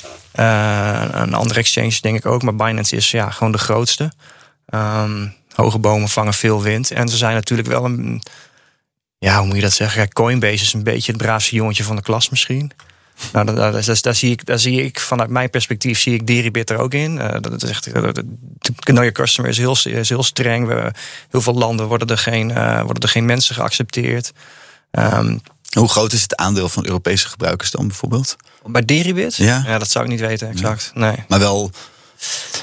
Een andere exchange denk ik ook, maar Binance is ja, gewoon de grootste. Ehm, hoge bomen vangen veel wind. En ze zijn natuurlijk wel een. Ja, hoe moet je dat zeggen? Coinbase is een beetje het braafste jongetje van de klas misschien. Nou, daar, daar, zie ik, daar zie ik vanuit mijn perspectief zie ik Deribit er ook in. Eh, dat is echt, de Know Your Customer is heel, is heel streng. We, heel veel landen worden er geen, eh, worden er geen mensen geaccepteerd. Ehm, Hoe groot is het aandeel van Europese gebruikers dan bijvoorbeeld? bij Deribit? Ja. dat zou ik niet weten exact. Nee. Maar wel,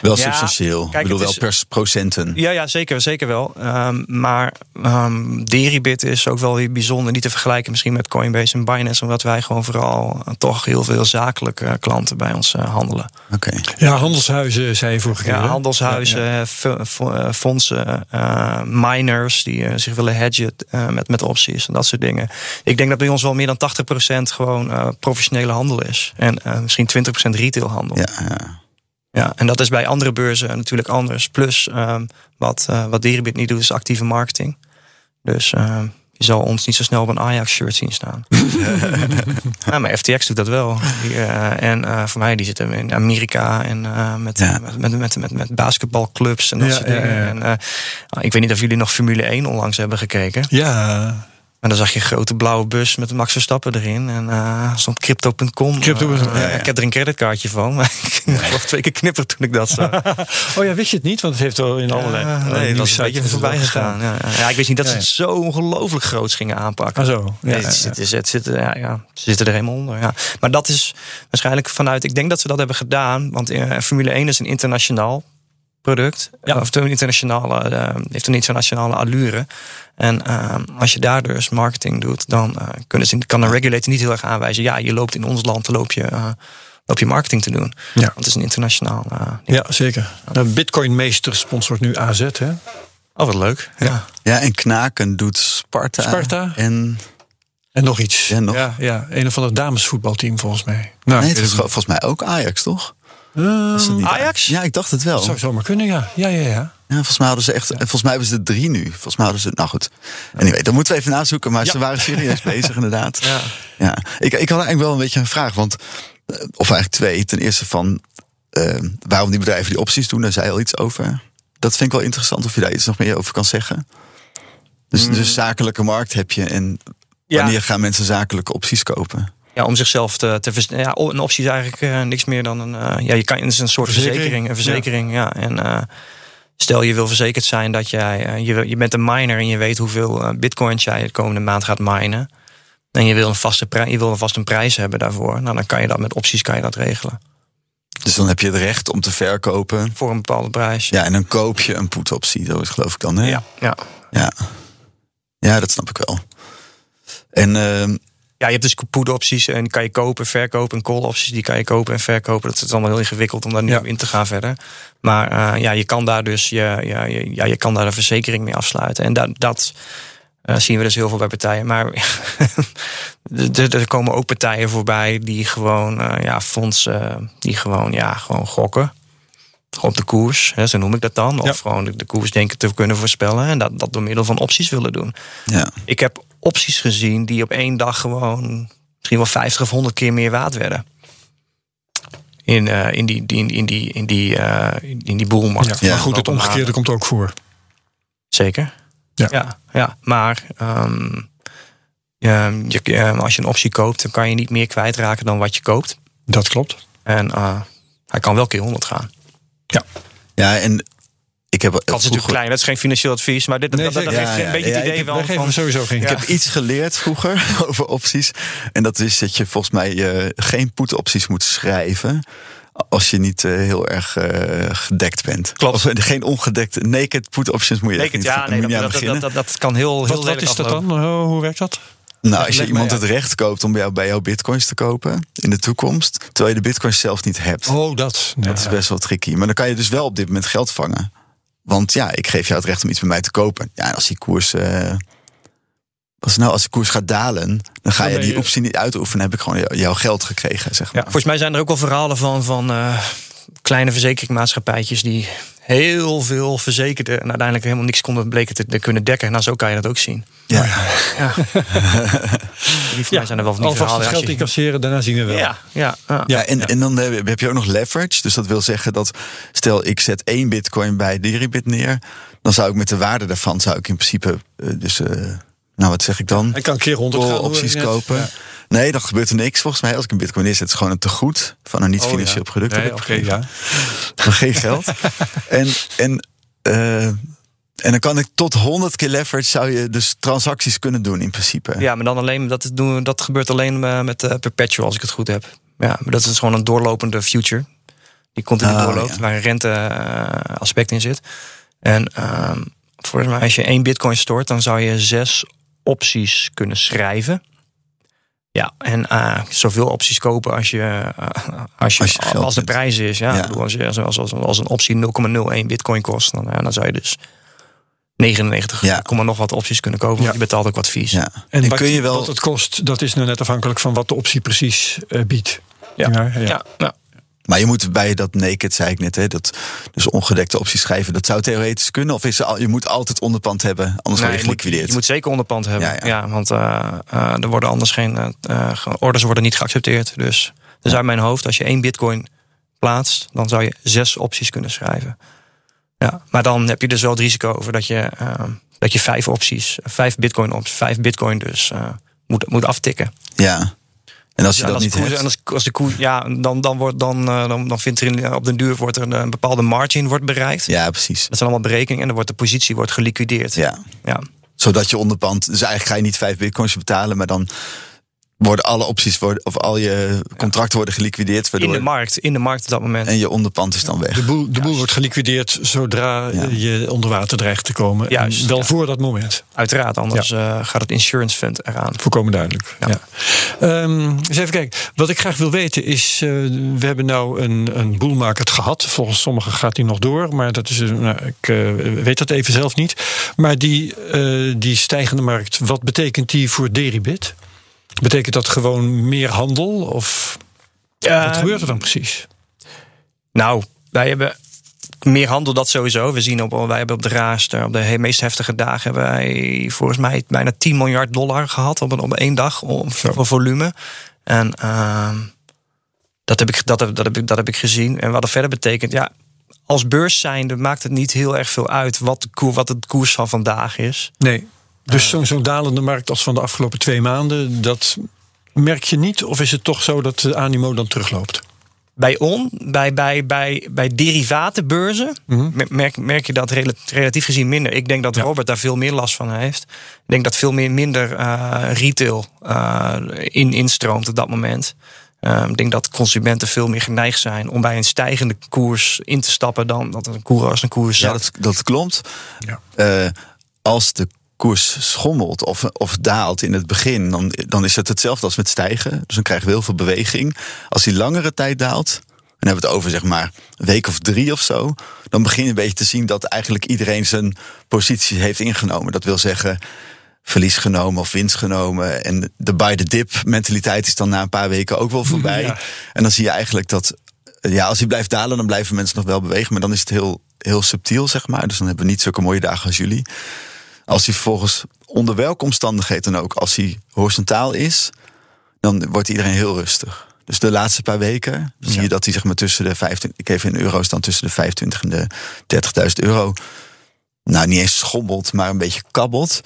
wel Ja, substantieel. kijk, ik bedoel wel is- per procenten. Ja, ja zeker, zeker wel. Ehm, maar ehm Deribit is ook wel weer bijzonder. Niet te vergelijken misschien met Coinbase en Binance. Omdat wij gewoon vooral eh, toch heel veel zakelijke klanten bij ons eh, handelen. Oké. Ja, handelshuizen, zei je vorige keer. Ja, hè? handelshuizen, Ja, ja. eh, fondsen, eh, miners die eh, zich willen hedgen eh, met, met opties en dat soort dingen. Ik denk dat bij ons wel meer dan 80% gewoon eh, professionele handel is. En eh, misschien 20% retailhandel. Ja, ja. Ja, en dat is bij andere beurzen natuurlijk anders. Plus ehm, wat, eh wat Deribit niet doet, is actieve marketing. Dus ehm, je zal ons niet zo snel op een Ajax-shirt zien staan. <laughs> ja, maar FTX doet dat wel. Die, eh, en eh, voor mij, die zitten in Amerika en met, Ja. met, met, met, met, met basketbalclubs en dat Ja, soort dingen. En, ik weet niet of jullie nog Formule 1 onlangs hebben gekeken. Ja, En dan zag je een grote blauwe bus met Max Verstappen erin. En uh, stond crypto.com. Crypto, uh, ja, ja. Ik heb er een creditkaartje van. Maar <laughs> ik heb twee keer knipperen toen ik dat zag. <laughs> oh ja, wist je het niet? Want het heeft wel in allerlei uh, nee, dat is een beetje voorbij gegaan. Ja, ja. ik wist niet dat ze het zo ongelooflijk groots gingen aanpakken. Ah zo. Nee, het, zit- het, zit- ja, ja, ze zitten er helemaal onder. Ja. Maar dat is waarschijnlijk vanuit. Ik denk dat ze dat hebben gedaan. Want eh, Formule 1 is een internationaal product. Ja. Of een internationale, eh, heeft een internationale allure. En eh, als je daar dus marketing doet, dan eh, kunnen ze, kan een regulator niet heel erg aanwijzen. Ja, je loopt in ons land, loop je, eh, loop je marketing te doen. Ja. Want het is een internationaal. eh. Ja, zeker. De Bitcoin-meester sponsort nu AZ, hè? Oh, wat leuk. Ja. Ja, en Knaken doet Sparta. Sparta. En En nog iets. Ja, nog. Ja, ja, een of ander damesvoetbalteam volgens mij. Nou, nee, het is volgens mij ook Ajax, toch? Niet Ajax? Ja, ik dacht het wel. Dat zou zomaar kunnen, ja. Ja, ja, ja. Ja, volgens mij hadden ze echt. en Volgens mij hebben ze er drie nu. Volgens mij hadden ze. Nou goed. Anyway, dat moeten we even nazoeken. Maar Ja. ze waren serieus <laughs> bezig, inderdaad. Ja. Ja, ik, ik had eigenlijk wel een beetje een vraag. Want, eh, of eigenlijk twee. Ten eerste van eh, waarom die bedrijven die opties doen. Daar zei al iets over. Dat vind ik wel interessant of je daar iets nog meer over kan zeggen. Dus, dus zakelijke markt heb je. En Ja. wanneer gaan mensen zakelijke opties kopen? Ja, om zichzelf te, te ja, een optie is eigenlijk eh, niks meer dan een. eh, ja, je kan, het is een soort Verzekering. verzekering. Een verzekering, ja. En eh, stel je wil verzekerd zijn dat jij. je, je bent een miner en je weet hoeveel bitcoins jij de komende maand gaat minen. En je wil een vaste prijs, je wil vast een prijs hebben daarvoor. Nou, dan kan je dat met opties kan je dat regelen. Dus dan heb je het recht om te verkopen. Voor een bepaalde prijs. Ja, en dan koop je een put-optie. Dat is geloof ik dan. Hè? ja. ja. Ja. Ja, dat snap ik wel. En ehm, Ja, je hebt dus put opties en die kan je kopen, verkopen. En call opties die kan je kopen en verkopen. Dat is allemaal heel ingewikkeld om daar nu Ja. in te gaan verder. Maar eh, ja, je kan daar dus je, ja, je, ja, je kan daar een verzekering mee afsluiten. En dat, dat eh, zien we dus heel veel bij partijen. Maar <laughs> er, komen ook partijen voorbij die gewoon eh, ja, fondsen, die gewoon, ja, gewoon gokken. Op de koers, hè, zo noem ik dat dan. Of Ja. gewoon de, de koers denken te kunnen voorspellen. En dat, dat door middel van opties willen doen. ja. Ik heb opties gezien die op één dag gewoon misschien wel 50 of 100 keer meer waard werden. In, eh, in die, die, in die, in die, eh, in die boelmarkt. Ja, maar goed, het omgekeerde komt ook voor. Zeker. Ja. Ja, ja, maar ehm, je, je, eh, als je een optie koopt, dan kan je niet meer kwijtraken dan wat je koopt. Dat klopt. En eh, hij kan wel keer 100 gaan. ja, en ik heb. Dat is natuurlijk klein, dat is geen financieel advies, maar dit, Nee, dat, geeft Ja, een beetje ja, het ik idee heb- wel van. sowieso geen. Ik Ja. heb iets geleerd vroeger <laughs> over opties. En dat is dat je volgens mij eh, geen put-opties moet schrijven. Als je niet eh, heel erg eh, gedekt bent. Klopt. Of geen ongedekte. Naked put-options moet je echt Naked, niet, ja, moet nee, je dat, dat, beginnen. dat, dat, dat kan heel, heel Wat, is dat dan? Hoe werkt dat? Nou, als je iemand het recht koopt om bij jou, bij jou bitcoins te kopen in de toekomst, terwijl je de bitcoins zelf niet hebt. Oh, dat. Ja. Dat is best wel tricky. Maar dan kan je dus wel op dit moment geld vangen. Want ja, ik geef jou het recht om iets bij mij te kopen. Ja, en als die koers. eh, als, nou, als de koers gaat dalen, dan ga Dan je die optie niet uitoefenen. Heb ik gewoon jou- jouw geld gekregen, zeg Ja, maar. volgens mij zijn er ook wel verhalen van, van eh, kleine verzekeringmaatschappijtjes die heel veel verzekerden en uiteindelijk helemaal niks konden bleken te, te kunnen dekken. Nou, zo kan je dat ook zien. Ja. Ja. <laughs> die mij zijn er wel van die Alvast verhalen. het geld je- incasseren, daarna zien we wel. ja, ja, ja. Ja, en, en dan heb heb je ook nog leverage. Dus dat wil zeggen dat, stel ik zet één bitcoin bij Deribit neer. Dan zou ik met de waarde daarvan, zou ik in principe, eh, dus, eh, nou wat zeg ik dan? Hij kan een keer 100 gaan. Call hoor ik opties kopen. Nee, dan gebeurt er niks volgens mij. Als ik een bitcoin neerzet, het is gewoon een tegoed van een niet-financieel Oh, ja. product. Nee, heb ik oké, begrepen. ja. <laughs> Geen geld. en, en, eh, en dan kan ik tot 100 keer leverage zou je dus transacties kunnen doen in principe. Ja, maar dan alleen, dat, doen, dat gebeurt alleen eh, met eh, Perpetual, als ik het goed heb. Ja, maar dat is gewoon een doorlopende future. Die continu Ah, doorloopt, ja. waar een rente aspect in zit. En ehm, volgens mij, als je één bitcoin stort, dan zou je zes opties kunnen schrijven. Ja, en eh, zoveel opties kopen als je, eh, als, je, Als je geld als de prijs is. Ja, Ja. Ik bedoel, als, je, als, als, als een optie 0,01 bitcoin kost, dan, ja, dan zou je dus 99, Ja. komma nog wat opties kunnen kopen. Ja. Want je betaalt ook wat fees. Ja. En, En wat, kun je wel- wat het kost, dat is nou net afhankelijk van wat de optie precies eh, biedt. Ja. Ja, ja. Ja, ja. Maar je moet bij dat naked, zei ik net, hè, dat, dus ongedekte opties schrijven. Dat zou theoretisch kunnen. Of is al, je moet altijd onderpand hebben, anders Nee, word je geliquideerd. je moet zeker onderpand hebben. Ja, Ja, ja. want eh, eh, er worden anders geen eh, orders worden niet geaccepteerd. Dus, dus uit mijn hoofd, als je één bitcoin plaatst, dan zou je zes opties kunnen schrijven. Ja, maar dan heb je dus wel het risico over dat je dat je vijf opties, vijf bitcoin opties, vijf bitcoin dus moet, moet aftikken. Ja. En als je dat niet koers, hebt... En als, als de koers, ja, dan, dan, wordt, dan, uh, dan, dan vindt er in, op den duur wordt er een, bepaalde margin wordt bereikt. Ja, precies. Dat zijn allemaal berekeningen en dan wordt de positie wordt geliquideerd. Ja. ja. Zodat je onderpand... Dus eigenlijk ga je niet vijf bitcoins betalen, maar dan worden alle opties worden, of al je contracten worden geliquideerd. In de markt, in de markt op dat moment. En je onderpand is dan weg. De boel, de boel wordt geliquideerd zodra ja. je onder water dreigt te komen. Juist, wel voor dat moment. Uiteraard, anders uh, gaat het insurance fund eraan. Voorkomen duidelijk. Ja. Um, eens even kijken. Wat ik graag wil weten is, uh, we hebben nou een, een bull market gehad. Volgens sommigen gaat die nog door, maar dat is, nou, ik uh, weet dat even zelf niet. Maar die, die stijgende markt, wat betekent die voor Deribit? Betekent dat gewoon meer handel? Of uh, wat gebeurt er dan precies? Nou, wij hebben meer handel, dat sowieso. We zien op, wij hebben op de raarste, op de meest heftige dagen, hebben wij volgens mij bijna 10 miljard dollar gehad op, een, op één dag voor volume. En uh, dat, heb ik, dat, heb, dat, heb ik, dat heb ik gezien. En wat dat verder betekent, ja, als beurs zijnde maakt het niet heel erg veel uit wat, de koer, wat het koers van vandaag is. Nee. Dus zo'n zo dalende markt als van de afgelopen twee maanden, dat merk je niet? Of is het toch zo dat de animo dan terugloopt? Bij on, bij, bij, bij, bij derivatenbeurzen, mm -hmm. merk, merk je dat relatief gezien minder. Ik denk dat ja. Robert daar veel meer last van heeft. Ik denk dat veel meer, minder uh, retail uh, in, instroomt op dat moment. Uh, ik denk dat consumenten veel meer geneigd zijn om bij een stijgende koers in te stappen dan dat een koers als een koers. Ja, dat, dat klopt. Ja. als de koers schommelt of, of daalt in het begin, dan, dan is het hetzelfde als met stijgen. Dus dan krijgen we heel veel beweging. Als die langere tijd daalt, en hebben we het over zeg maar een week of drie of zo, dan begin je een beetje te zien dat eigenlijk iedereen zijn positie heeft ingenomen. Dat wil zeggen, verlies genomen of winst genomen. En de buy the dip mentaliteit is dan na een paar weken ook wel <laughs> voorbij. Ja. En dan zie je eigenlijk dat, ja, als hij blijft dalen, dan blijven mensen nog wel bewegen. Maar dan is het heel, heel subtiel, zeg maar. Dus dan hebben we niet zulke mooie dagen als jullie. Als hij vervolgens onder welke omstandigheden dan ook, als hij horizontaal is, dan wordt iedereen heel rustig. Dus de laatste paar weken ja. zie je dat hij zeg maar tussen de 25, ik even in euro's dan tussen de 25 en de 30.000 euro, nou niet eens schommelt, maar een beetje kabbelt.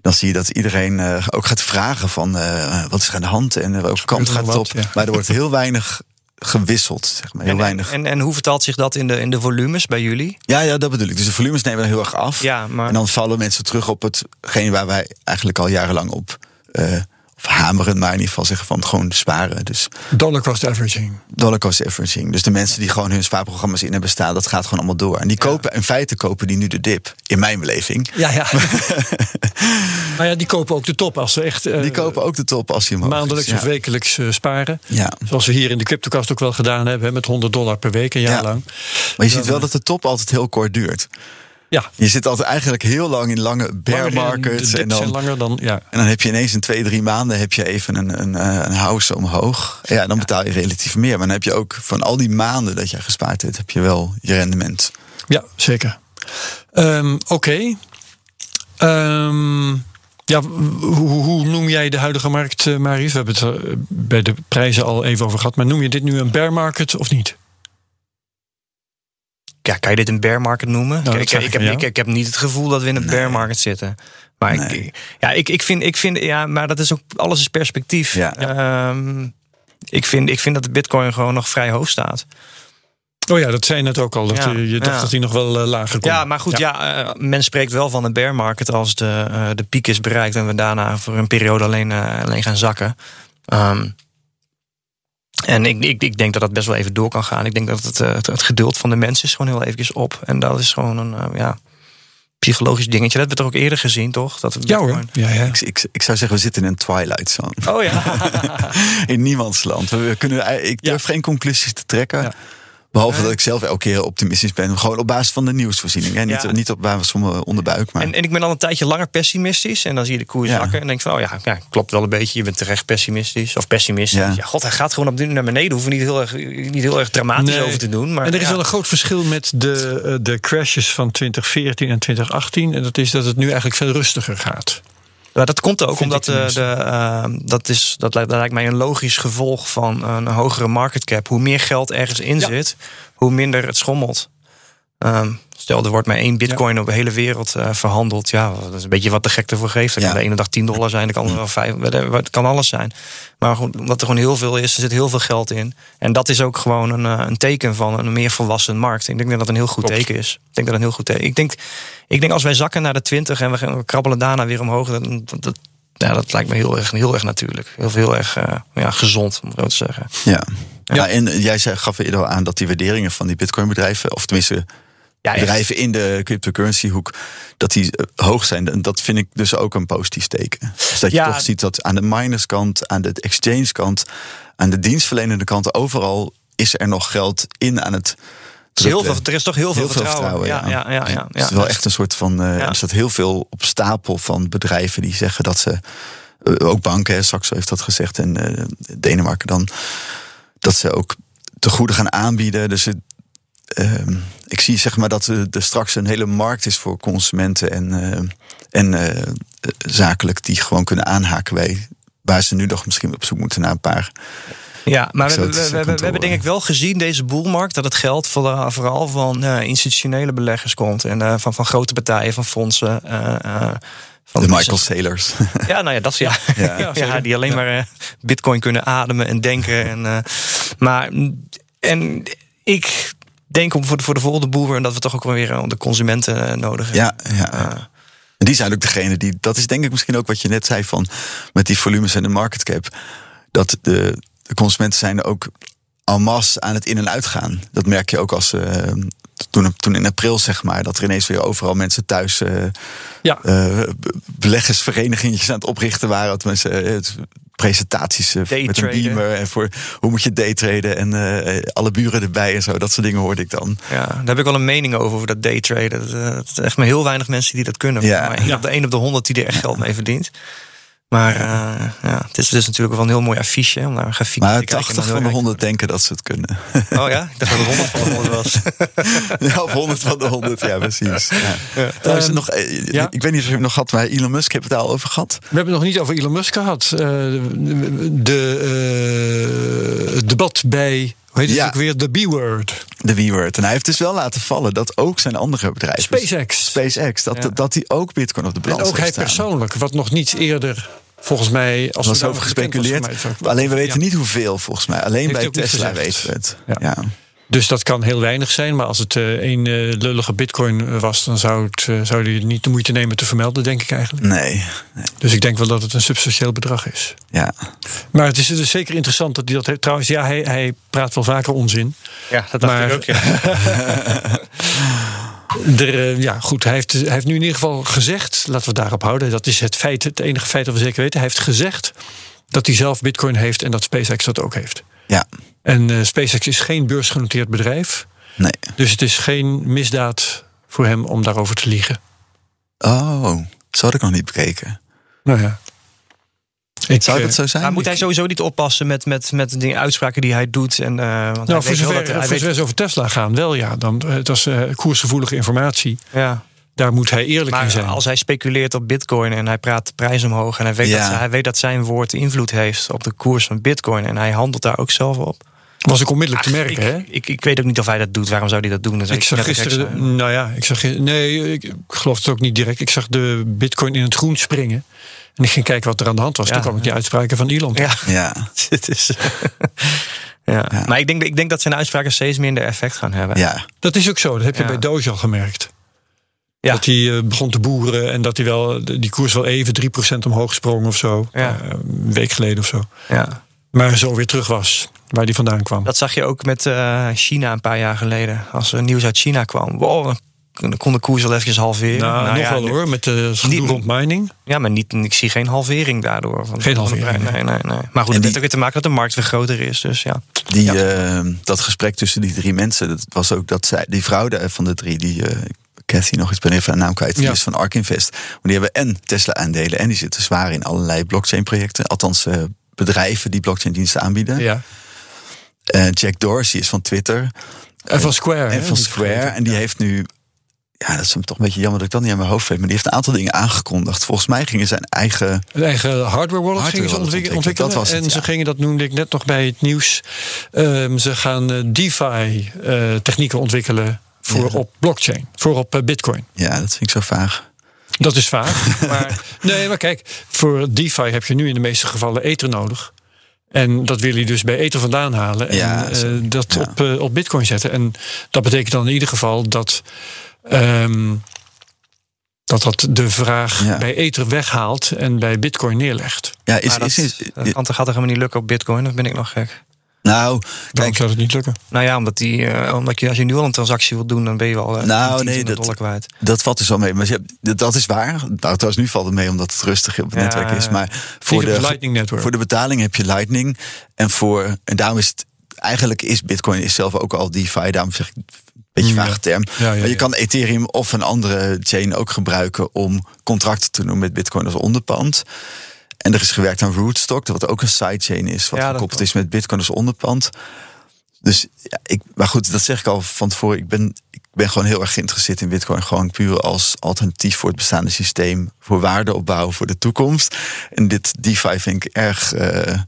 Dan zie je dat iedereen uh, ook gaat vragen van uh, wat is er aan de hand en welke kant gaat het op. Ja. Maar er wordt <laughs> heel weinig gewisseld, zeg maar. Heel en, weinig. En, en hoe vertaalt zich dat in de, in de volumes bij jullie? Ja, ja, dat bedoel ik. Dus de volumes nemen heel erg af. Ja, maar... En dan vallen mensen terug op hetgeen waar wij eigenlijk al jarenlang op uh, of hameren, maar in ieder geval zeggen van gewoon sparen. Dus dollar cost averaging. Dollar cost averaging. Dus de mensen die gewoon hun spaarprogramma's in hebben staan, dat gaat gewoon allemaal door. En die Ja. kopen, in feite kopen die nu de dip, in mijn beleving. Ja, ja. <laughs> maar ja, die kopen ook de top als ze echt eh, Die kopen ook de top als je maandelijks of wekelijks eh, sparen. Ja. Zoals we hier in de CryptoCast ook wel gedaan hebben, hè, met 100 dollar per week een jaar Ja. lang. Maar je ziet wel dat de top altijd heel kort duurt. Ja, Je zit altijd eigenlijk heel lang in lange bear markets. En dan, langer dan, ja. en dan heb je ineens in twee, drie maanden heb je even een, een, eh, een house omhoog. Ja, dan betaal je relatief meer. Maar dan heb je ook van al die maanden dat je gespaard hebt, heb je wel je rendement. Ja, zeker. Ehm, Oké. Ehm, ja, hoe, hoe noem jij de huidige markt, eh, Marius? We hebben het er eh, bij de prijzen al even over gehad. Maar noem je dit nu een bear market of niet? Ja, kan je dit een bear market noemen? Nou, Kijk, ik, ik heb, ik, heb niet het gevoel dat we in een bear market zitten. Maar Nee. ik, ja, ik, ik, vind, ik vind, ja, maar dat is ook, alles is perspectief. Ja. Ehm, ik, vind, ik vind dat de bitcoin gewoon nog vrij hoog staat. Oh ja, dat zei je net ook al. Dat, Ja, je dacht ja. dat hij nog wel eh, lager kon. Ja, maar goed, ja. eh, men spreekt wel van een bear market als de, eh, de piek is bereikt en we daarna voor een periode alleen, alleen gaan zakken. Ehm, en ik, ik, ik denk dat dat best wel even door kan gaan. Ik denk dat het, eh, het, het geduld van de mensen is gewoon heel eventjes op. En dat is gewoon een eh, ja, psychologisch dingetje. Dat hebben we toch ook eerder gezien, toch? Dat het Ja hoor. Ja, ja. Ik, ik, ik zou zeggen, we zitten in een twilight zone. Oh ja. <laughs> In niemands land. We kunnen, ik durf geen conclusies te trekken. Ja. Behalve dat ik zelf elke keer optimistisch ben. Gewoon op basis van de nieuwsvoorziening. Hè? Niet, Ja. niet op basis van mijn onderbuik. Maar En, en ik ben al een tijdje langer pessimistisch. En dan zie je de koers Ja. zakken. En denk van, oh ja, ja, klopt wel een beetje. Je bent terecht pessimistisch. Of pessimistisch. Ja, Ja. god, hij gaat gewoon op dit naar beneden. Hoeven we niet heel erg, niet heel erg dramatisch Nee. over te doen. Maar En er is ja. wel een groot verschil met de, eh, de crashes van 2014 en 2018. En dat is dat het nu eigenlijk veel rustiger gaat. Ja, dat komt ook Vind omdat ik de, eh, dat, is, dat, lijkt, dat lijkt mij een logisch gevolg van een hogere market cap. Hoe meer geld ergens in Ja. zit, hoe minder het schommelt. Ehm, stel, er wordt maar één bitcoin op de hele wereld uh, verhandeld. Ja, dat is een beetje wat de gek ervoor geeft. Dat Ja. kan de ene dag 10 dollar zijn, dat kan er wel vijf, whatever, het kan alles zijn. Maar gewoon, omdat er gewoon heel veel is, er zit heel veel geld in. En dat is ook gewoon een, eh, een teken van een meer volwassen markt. Ik denk dat dat een heel goed Klopt. teken is. Ik denk dat een heel goed teken. Ik denk, ik denk als wij zakken naar de 20 en we, gaan, we krabbelen daarna weer omhoog, dat, dat, ja, dat lijkt me heel erg, heel erg natuurlijk. Heel, heel erg eh, ja, gezond, om het zo te zeggen. Ja. Ja. en jij zei, gaf eerder al aan dat die waarderingen van die Bitcoin-bedrijven, of tenminste Ja, bedrijven in de cryptocurrency-hoek, dat die eh, hoog zijn. En dat vind ik dus ook een positief teken. Dus dat je Ja. toch ziet dat aan de minerskant, aan de exchange-kant, aan de dienstverlenende kant, overal is er nog geld in aan het. Er is, heel veel, er is toch heel veel, Heel veel vertrouwen. vertrouwen, ja, ja, ja, ja, Het is wel echt een soort van. Ja. Er staat heel veel op stapel van bedrijven die zeggen dat ze. eh, ook banken, hè, Saxo heeft dat gezegd en Denemarken dan. Dat ze ook te goede gaan aanbieden. Dus het, ehm, ik zie zeg maar dat er er straks een hele markt is voor consumenten en, eh, en eh, eh, zakelijk die gewoon kunnen aanhaken bij. Waar ze nu nog misschien op zoek moeten naar een paar. Ja, maar we, hebben denk ik wel gezien deze boelmarkt dat het geld vooral, vooral van institutionele beleggers komt en van, van grote partijen, van fondsen. van De Michael Saylors. <laughs> Ja, nou ja, dat is ja. Ja. die alleen maar Bitcoin kunnen ademen en denken. En, maar en ik denk om voor de, voor de volgende boer dat we toch ook weer eh, de consumenten eh, nodig hebben. Ja, ja. En die zijn ook degene die. Dat is denk ik misschien ook wat je net zei van. met die volumes en de market cap. Dat de, de consumenten zijn er ook en masse aan het in- en uitgaan. Dat merk je ook als. eh, toen, toen in april, zeg maar, dat er ineens weer overal mensen thuis. eh Ja. aan het oprichten waren. Dat mensen. Het- presentaties eh, met een beamer en voor hoe moet je daytraden en eh, alle buren erbij en zo dat soort dingen hoorde ik dan. Ja, daar heb ik wel een mening over, over dat daytraden. Dat, eh, Het is echt maar heel weinig mensen die dat kunnen. Ja. Maar Ja. de 1 op de 100 die er echt geld mee verdient. Maar eh, ja, het is dus natuurlijk wel een heel mooi affiche om naar een grafiek Maar te kijken. 80 en dan van de heel 100 denken dat ze het kunnen. <laughs> Oh ja, ik dacht dat het 100 van de 100 was. <laughs> Ja, of 100 van de 100, ja, precies. Ja. Trouwens, Ehm, nog, eh, ja. Ik weet niet of je het nog had, maar Elon Musk heeft het daar al over gehad. We hebben het nog niet over Elon Musk gehad. Eh, de, eh, het debat bij, hoe heet het Ja. ook weer? De B-word. De W-word. En hij heeft dus wel laten vallen dat ook zijn andere bedrijven. SpaceX. SpaceX, dat, Ja. dat die ook Bitcoin op de En balans ook hij staan. persoonlijk, wat nog niet eerder volgens mij... Als Er was over was gespeculeerd. mij. Alleen we weten Ja. niet hoeveel volgens mij. Alleen Heeft bij Tesla weten we het. Ja. Ja. Dus dat kan heel weinig zijn. Maar als het eh één eh, lullige bitcoin was... dan zou, het, eh, zou niet de moeite nemen te vermelden, denk ik eigenlijk. Nee. nee. Dus ik denk wel dat het een substantieel bedrag is. Ja. Maar het is dus zeker interessant dat hij dat heeft. Trouwens, ja, hij, hij praat wel vaker onzin. Ja, dat dacht Maar- ik ook. Ja. <laughs> Er, eh, ja, goed, hij heeft, hij heeft nu in ieder geval gezegd, laten we het daarop houden. Dat is het feit, het enige feit dat we zeker weten. Hij heeft gezegd dat hij zelf bitcoin heeft en dat SpaceX dat ook heeft. Ja. En eh, SpaceX is geen beursgenoteerd bedrijf. Nee. Dus het is geen misdaad voor hem om daarover te liegen. Oh, zo had ik nog niet bekeken. Nou ja. Ik, Zou eh, dat zo zijn? Maar moet hij sowieso niet oppassen met, met, met de dingen, uitspraken die hij doet? En, eh, want hij nou, voor weet wel zover, dat hij voor weet, over Tesla gaan, wel ja. Dan, eh, dat is eh, koersgevoelige informatie. ja. Daar moet hij eerlijk in Maar zijn. als hij speculeert op bitcoin en hij praat de prijs omhoog... en hij weet, Ja. dat, hij weet dat zijn woord invloed heeft op de koers van bitcoin... en hij handelt daar ook zelf op. was ik onmiddellijk te merken, hè? ik, ik, ik weet ook niet of hij dat doet. Waarom zou hij dat doen? Dat Ik zag gisteren, nou ja, ik zag, nee, ik, ik geloof het ook niet direct. Ik zag de bitcoin in het groen springen. En ik ging kijken wat er aan de hand was. Ja. Toen kwam ik die uitspraken van Elon. Ja, Ja. <laughs> het is... <laughs> ja. Ja. Maar ik denk, ik denk dat zijn uitspraken steeds minder effect gaan hebben. Ja. Dat is ook zo. Dat heb je Ja. bij Doge al gemerkt. Ja. Dat hij eh, begon te boeren en dat hij wel, die koers wel even 3% omhoog sprong of zo. Ja. Eh, een week geleden of zo. Ja. Maar zo weer terug was waar die vandaan kwam. Dat zag je ook met eh, China een paar jaar geleden. Als er nieuws uit China kwam. Wow, dan kon de koers wel eventjes halveren. nou, nog ja, wel hoor, met de gedoe Niet- rond mining. Ja, maar niet, ik zie geen halvering daardoor. Van, Geen van de halvering. Nee, nee, nee. Maar goed, het heeft ook weer te maken dat de markt weer groter is. Dus ja. Die, eh, dat gesprek tussen die drie mensen, dat was ook dat zij, die vrouw daar van de drie, die eh Cathy nog iets ben even haar naam kwijt, die Ja. is van Ark Invest. Maar die hebben en Tesla aandelen en die zitten zwaar in allerlei blockchain projecten, althans eh, bedrijven die blockchain diensten aanbieden. Ja. Eh, Jack Dorsey is van Twitter En van Square. en van Square en die heeft nu ja, dat is hem toch een beetje jammer dat ik dat niet aan mijn hoofd weet. Maar die heeft een aantal dingen aangekondigd. Volgens mij gingen zijn eigen. Een eigen hardware wallet Hardware gingen ze ontwikkelen. ontwikkelen. Dat was het, en ze ja. gingen, dat noemde ik net nog bij het nieuws. ehm, ze gaan eh, DeFi eh, technieken ontwikkelen. voor Ja. op blockchain, voor op eh, bitcoin. Ja, dat vind ik zo vaag. Dat is vaag. <laughs> maar, nee, maar kijk, voor DeFi heb je nu in de meeste gevallen Ether nodig. En dat wil je dus bij Ether vandaan halen en Ja, dat Ja. op, op Bitcoin zetten. En dat betekent dan in ieder geval dat. Ehm, dat dat de vraag Ja. bij Ether weghaalt en bij Bitcoin neerlegt. Ja, is, Maar dat, is, is, dat kan toch gaat toch helemaal niet lukken op Bitcoin? Dat ben ik nog gek. nou, Waarom kijk, zou het niet lukken? Nou ja, omdat, die, eh, omdat je als je nu al een transactie wilt doen, dan ben je wel eh, Nou, 10, nee, 20 dat- dollar kwijt. dat valt dus wel mee. Maar je hebt, dat- dat is waar. Nou, trouwens, nu valt het mee omdat het rustig op het Ja, netwerk is. Maar Voor de Lightning Network. voor de betaling heb je Lightning. En, voor, en daarom is het... Eigenlijk is Bitcoin is zelf ook al DeFi. Daarom zeg ik beetje Ja. vage term. Ja, ja, maar je kan Ethereum of een andere chain ook gebruiken... om contracten te doen met Bitcoin als onderpand. En er is gewerkt aan Rootstock, wat ook een sidechain is... wat gekoppeld is met Bitcoin als onderpand. Dus ja, ik, maar goed, dat zeg ik al van tevoren. Ik ben, ik ben gewoon heel erg geïnteresseerd in Bitcoin. Gewoon puur als alternatief voor het bestaande systeem. Voor waardeopbouw voor de toekomst. En dit DeFi vind ik erg eh,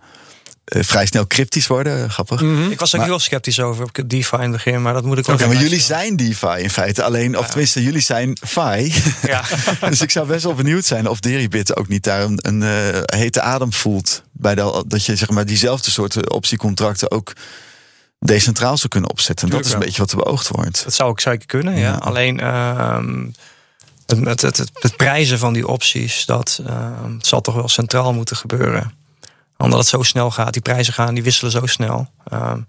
vrij snel cryptisch worden. Grappig. Ik was ook Maar- heel sceptisch over op DeFi in het begin, maar dat moet ik ook Ja, even maar jullie zijn DeFi in feite. Alleen, of tenminste, jullie zijn Fi. <laughs> Ja. <laughs> dus ik zou best wel benieuwd zijn of Deribit ook niet daar een, een eh, hete adem voelt. Bij de, dat je zeg maar diezelfde soorten optiecontracten ook decentraal zou kunnen opzetten. En dat is een beetje wat er beoogd wordt. Dat zou ik zeker kunnen, ja. Ja. Alleen ehm, het, het, het, prijzen van die opties, dat ehm, zal toch wel centraal moeten gebeuren. Omdat het zo snel gaat. Die prijzen gaan, die wisselen zo snel. Ehm,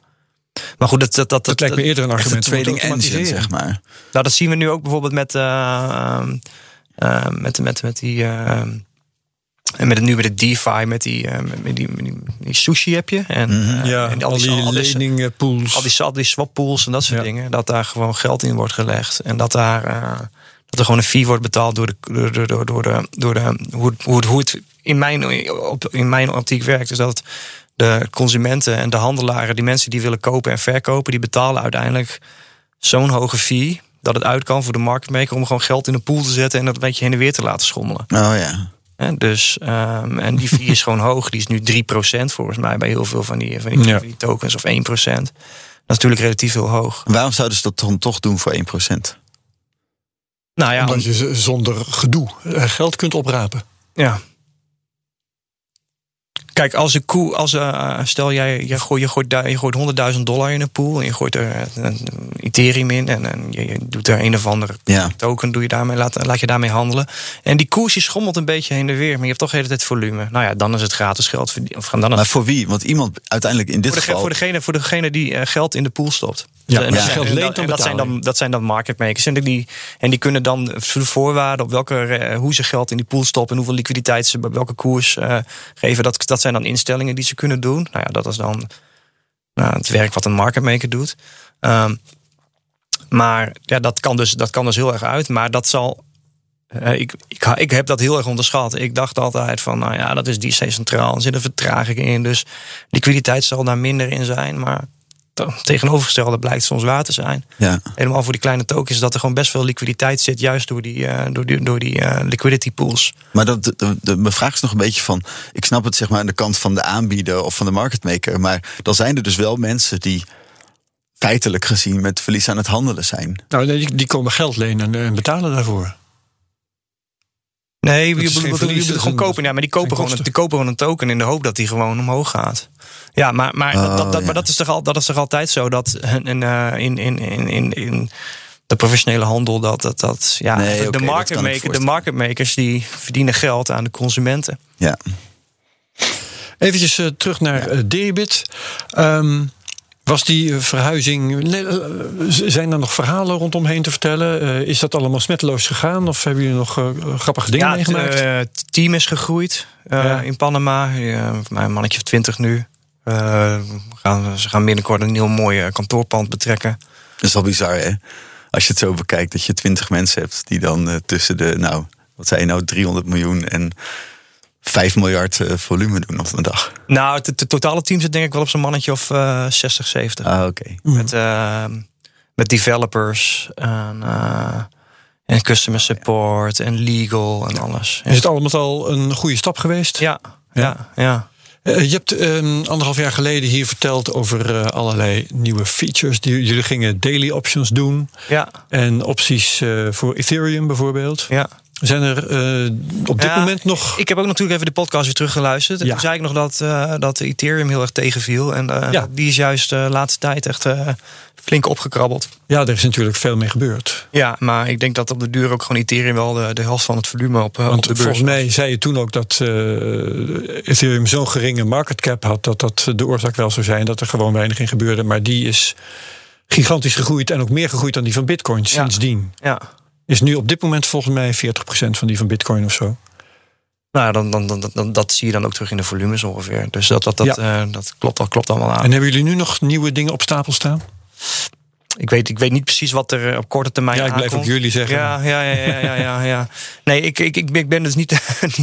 maar goed, dat, dat, dat, Dat lijkt me eerder een argument te trading engine, zeg maar. Nou, dat zien we nu ook bijvoorbeeld met, eh, ehm, eh, met, met, met die. ehm, en met het, nu met de DeFi, met die, met die, met die, die sushi heb je. En, Mhm. eh, Ja, en al die al die, leningpools. al die, al die swap pools en dat soort Ja. dingen. Dat daar gewoon geld in wordt gelegd. En dat daar eh, dat er gewoon een fee wordt betaald door de, door, door, door, door de, door de hoe, het, hoe, het, hoe het in mijn, op, in mijn optiek werkt. Dus dat de consumenten en de handelaren, die mensen die willen kopen en verkopen, die betalen uiteindelijk zo'n hoge fee. Dat het uit kan voor de marketmaker om gewoon geld in een pool te zetten en dat een beetje heen en weer te laten schommelen. Oh ja. Hè, dus, ehm, en die fee is gewoon hoog. Die is nu 3% volgens mij bij heel veel van die, van die, Ja. van die tokens of 1%. Dat is natuurlijk relatief heel hoog. Waarom zouden ze dat dan toch doen voor 1%? Nou ja, Omdat je zonder gedoe eh, geld kunt oprapen. ja. Kijk, als een koe, als, eh, stel jij, jij gooit, je gooit, daar- je gooit 100.000 dollar in een pool en je gooit er eh, een Ethereum in en, en je, je doet er een of andere Ja. token, doe je daarmee, laat, laat je daarmee handelen. En die koers die schommelt een beetje heen en weer, maar je hebt toch de hele tijd volume. Nou ja, dan is het gratis geld verdienen. Of dan Maar voor wie? Want iemand uiteindelijk in dit voor, de, geval... voor, degene, voor degene die eh, geld in de pool stopt. Ja, En je zijn- geld en leent, dat- dan en dat zijn je. dan, dat zijn dan marketmakers. En die, en die kunnen dan de voorwaarden op welke, hoe ze geld in die pool stoppen... en hoeveel liquiditeit ze bij welke koers geven. Dat, dat zijn dan instellingen die ze kunnen doen. Nou ja, dat is dan nou, het werk wat een marketmaker doet. Ehm, maar ja, dat kan, dus, dat kan dus heel erg uit. Maar dat zal eh, ik, ik, ik heb dat heel erg onderschat. Ik dacht altijd van, nou ja, dat is decentraal. Er zit een vertraging in, dus liquiditeit zal daar minder in zijn. Maar tegenovergestelde blijkt soms waar te zijn. Ja. Helemaal voor die kleine tokens, dat er gewoon best veel liquiditeit zit, juist door die, eh, door die, door die eh, liquidity pools. Maar dat, de, de, de- mijn vraag is nog een beetje van... Ik snap het zeg maar aan de kant van de aanbieder of van de marketmaker. Maar dan zijn er dus wel mensen die feitelijk gezien met verlies aan het handelen zijn. Nou, die, die komen geld lenen en betalen daarvoor. Nee, je Dat je bedoelt dat is gewoon kopen. Ja, maar die kopen, gewoon, kosten. die kopen gewoon een token in de hoop dat die gewoon omhoog gaat. Ja, maar, maar, dat, Oh, dat, dat- ja. maar dat, is toch al, dat is toch altijd zo dat een, een, eh, in, in, in, in, in de professionele handel, dat, dat, dat ja, Nee, de, kan ik marketmaker, de voorstellen. marketmakers die verdienen geld aan de consumenten. Ja. Eventjes eh, terug naar eh, Deribit. Ehm, was die eh, verhuizing. eh, zijn er nog verhalen rondomheen te vertellen? Eh, is dat allemaal smetteloos gegaan? Of hebben jullie nog grappige dingen ja, meegemaakt? het eh, het team is gegroeid eh, Ja. in Panama. Ja, voor mij een mannetje of twintig nu. Eh, we gaan, ze gaan binnenkort een heel mooi kantoorpand betrekken. Dat is wel bizar hè. Als je het zo bekijkt dat je twintig mensen hebt die dan tussen de, nou, wat zei je nou, 300 miljoen en 5 miljard eh, volume doen op een dag. Nou, het, het totale team zit denk ik wel op zo'n mannetje of eh 60, 70. Ah, oké. Met, eh, met developers en, eh, en customer support en legal en alles. Is het allemaal al een goede stap geweest? Ja, ja, ja. Je hebt um, anderhalf jaar geleden hier verteld over uh, allerlei nieuwe features. Die, jullie gingen daily options doen. Ja. En opties uh, voor Ethereum bijvoorbeeld. Ja. Zijn er op dit Ja, moment nog. Ik heb ook natuurlijk even de podcast weer teruggeluisterd. En Ja. toen zei ik nog dat, eh, dat Ethereum heel erg tegenviel. En eh, Ja. die is juist de laatste tijd echt eh, flink opgekrabbeld. Ja, er is natuurlijk veel mee gebeurd. Ja, maar ik denk dat op de duur ook gewoon Ethereum wel de, de helft van het volume op, eh, op Want de beurs volgens mij zei je toen ook dat eh, Ethereum zo'n geringe market cap had. dat dat de oorzaak wel zou zijn dat er gewoon weinig in gebeurde. Maar die is gigantisch gegroeid en ook meer gegroeid dan die van Bitcoin sindsdien. Ja. Is nu op dit moment volgens mij 40% van die van Bitcoin of zo. Nou, dan, dan, dan, dan, dat zie je dan ook terug in de volumes ongeveer. Dus dat, dat, dat, Ja. eh, dat klopt, dat klopt allemaal aan. En hebben jullie nu nog nieuwe dingen op stapel staan? Ik weet, ik weet niet precies wat er eh, op korte termijn Ja, ik blijf aankomt. ook jullie zeggen. Ja, ja, ja, ja, ja, ja, ja. Nee, ik, ik, ik, ik ben dus <laughs> niet,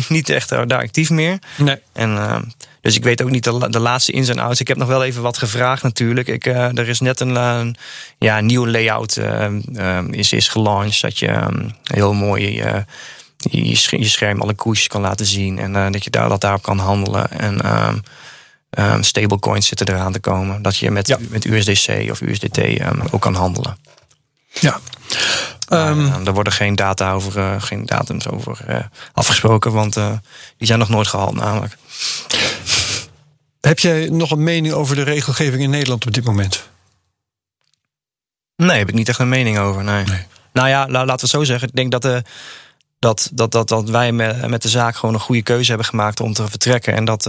niet, echt daar actief meer. Nee. En, eh, dus ik weet ook niet de, la- de laatste ins en outs. Ik heb nog wel even wat gevraagd natuurlijk. Ik, eh, er is net een, ja, nieuwe layout is, is gelaunched. Dat je eh, heel mooi je, je scherm alle koersjes kan laten zien. En dat je daar, dat daarop kan handelen. En ehm, stablecoins zitten eraan te komen. Dat je met, Ja. met USDC of USDT ehm, ook kan handelen. Ja. Ehm, eh, daar worden geen data over, eh, geen datums over eh, afgesproken, want eh, die zijn nog nooit gehaald namelijk. heb jij nog een mening over de regelgeving in Nederland op dit moment? Nee, heb ik niet echt een mening over. Nee. Nee. Nou ja, la- laten we het zo zeggen. Ik denk dat, eh, dat, dat, dat, dat wij met, met de zaak gewoon een goede keuze hebben gemaakt om te vertrekken. En dat.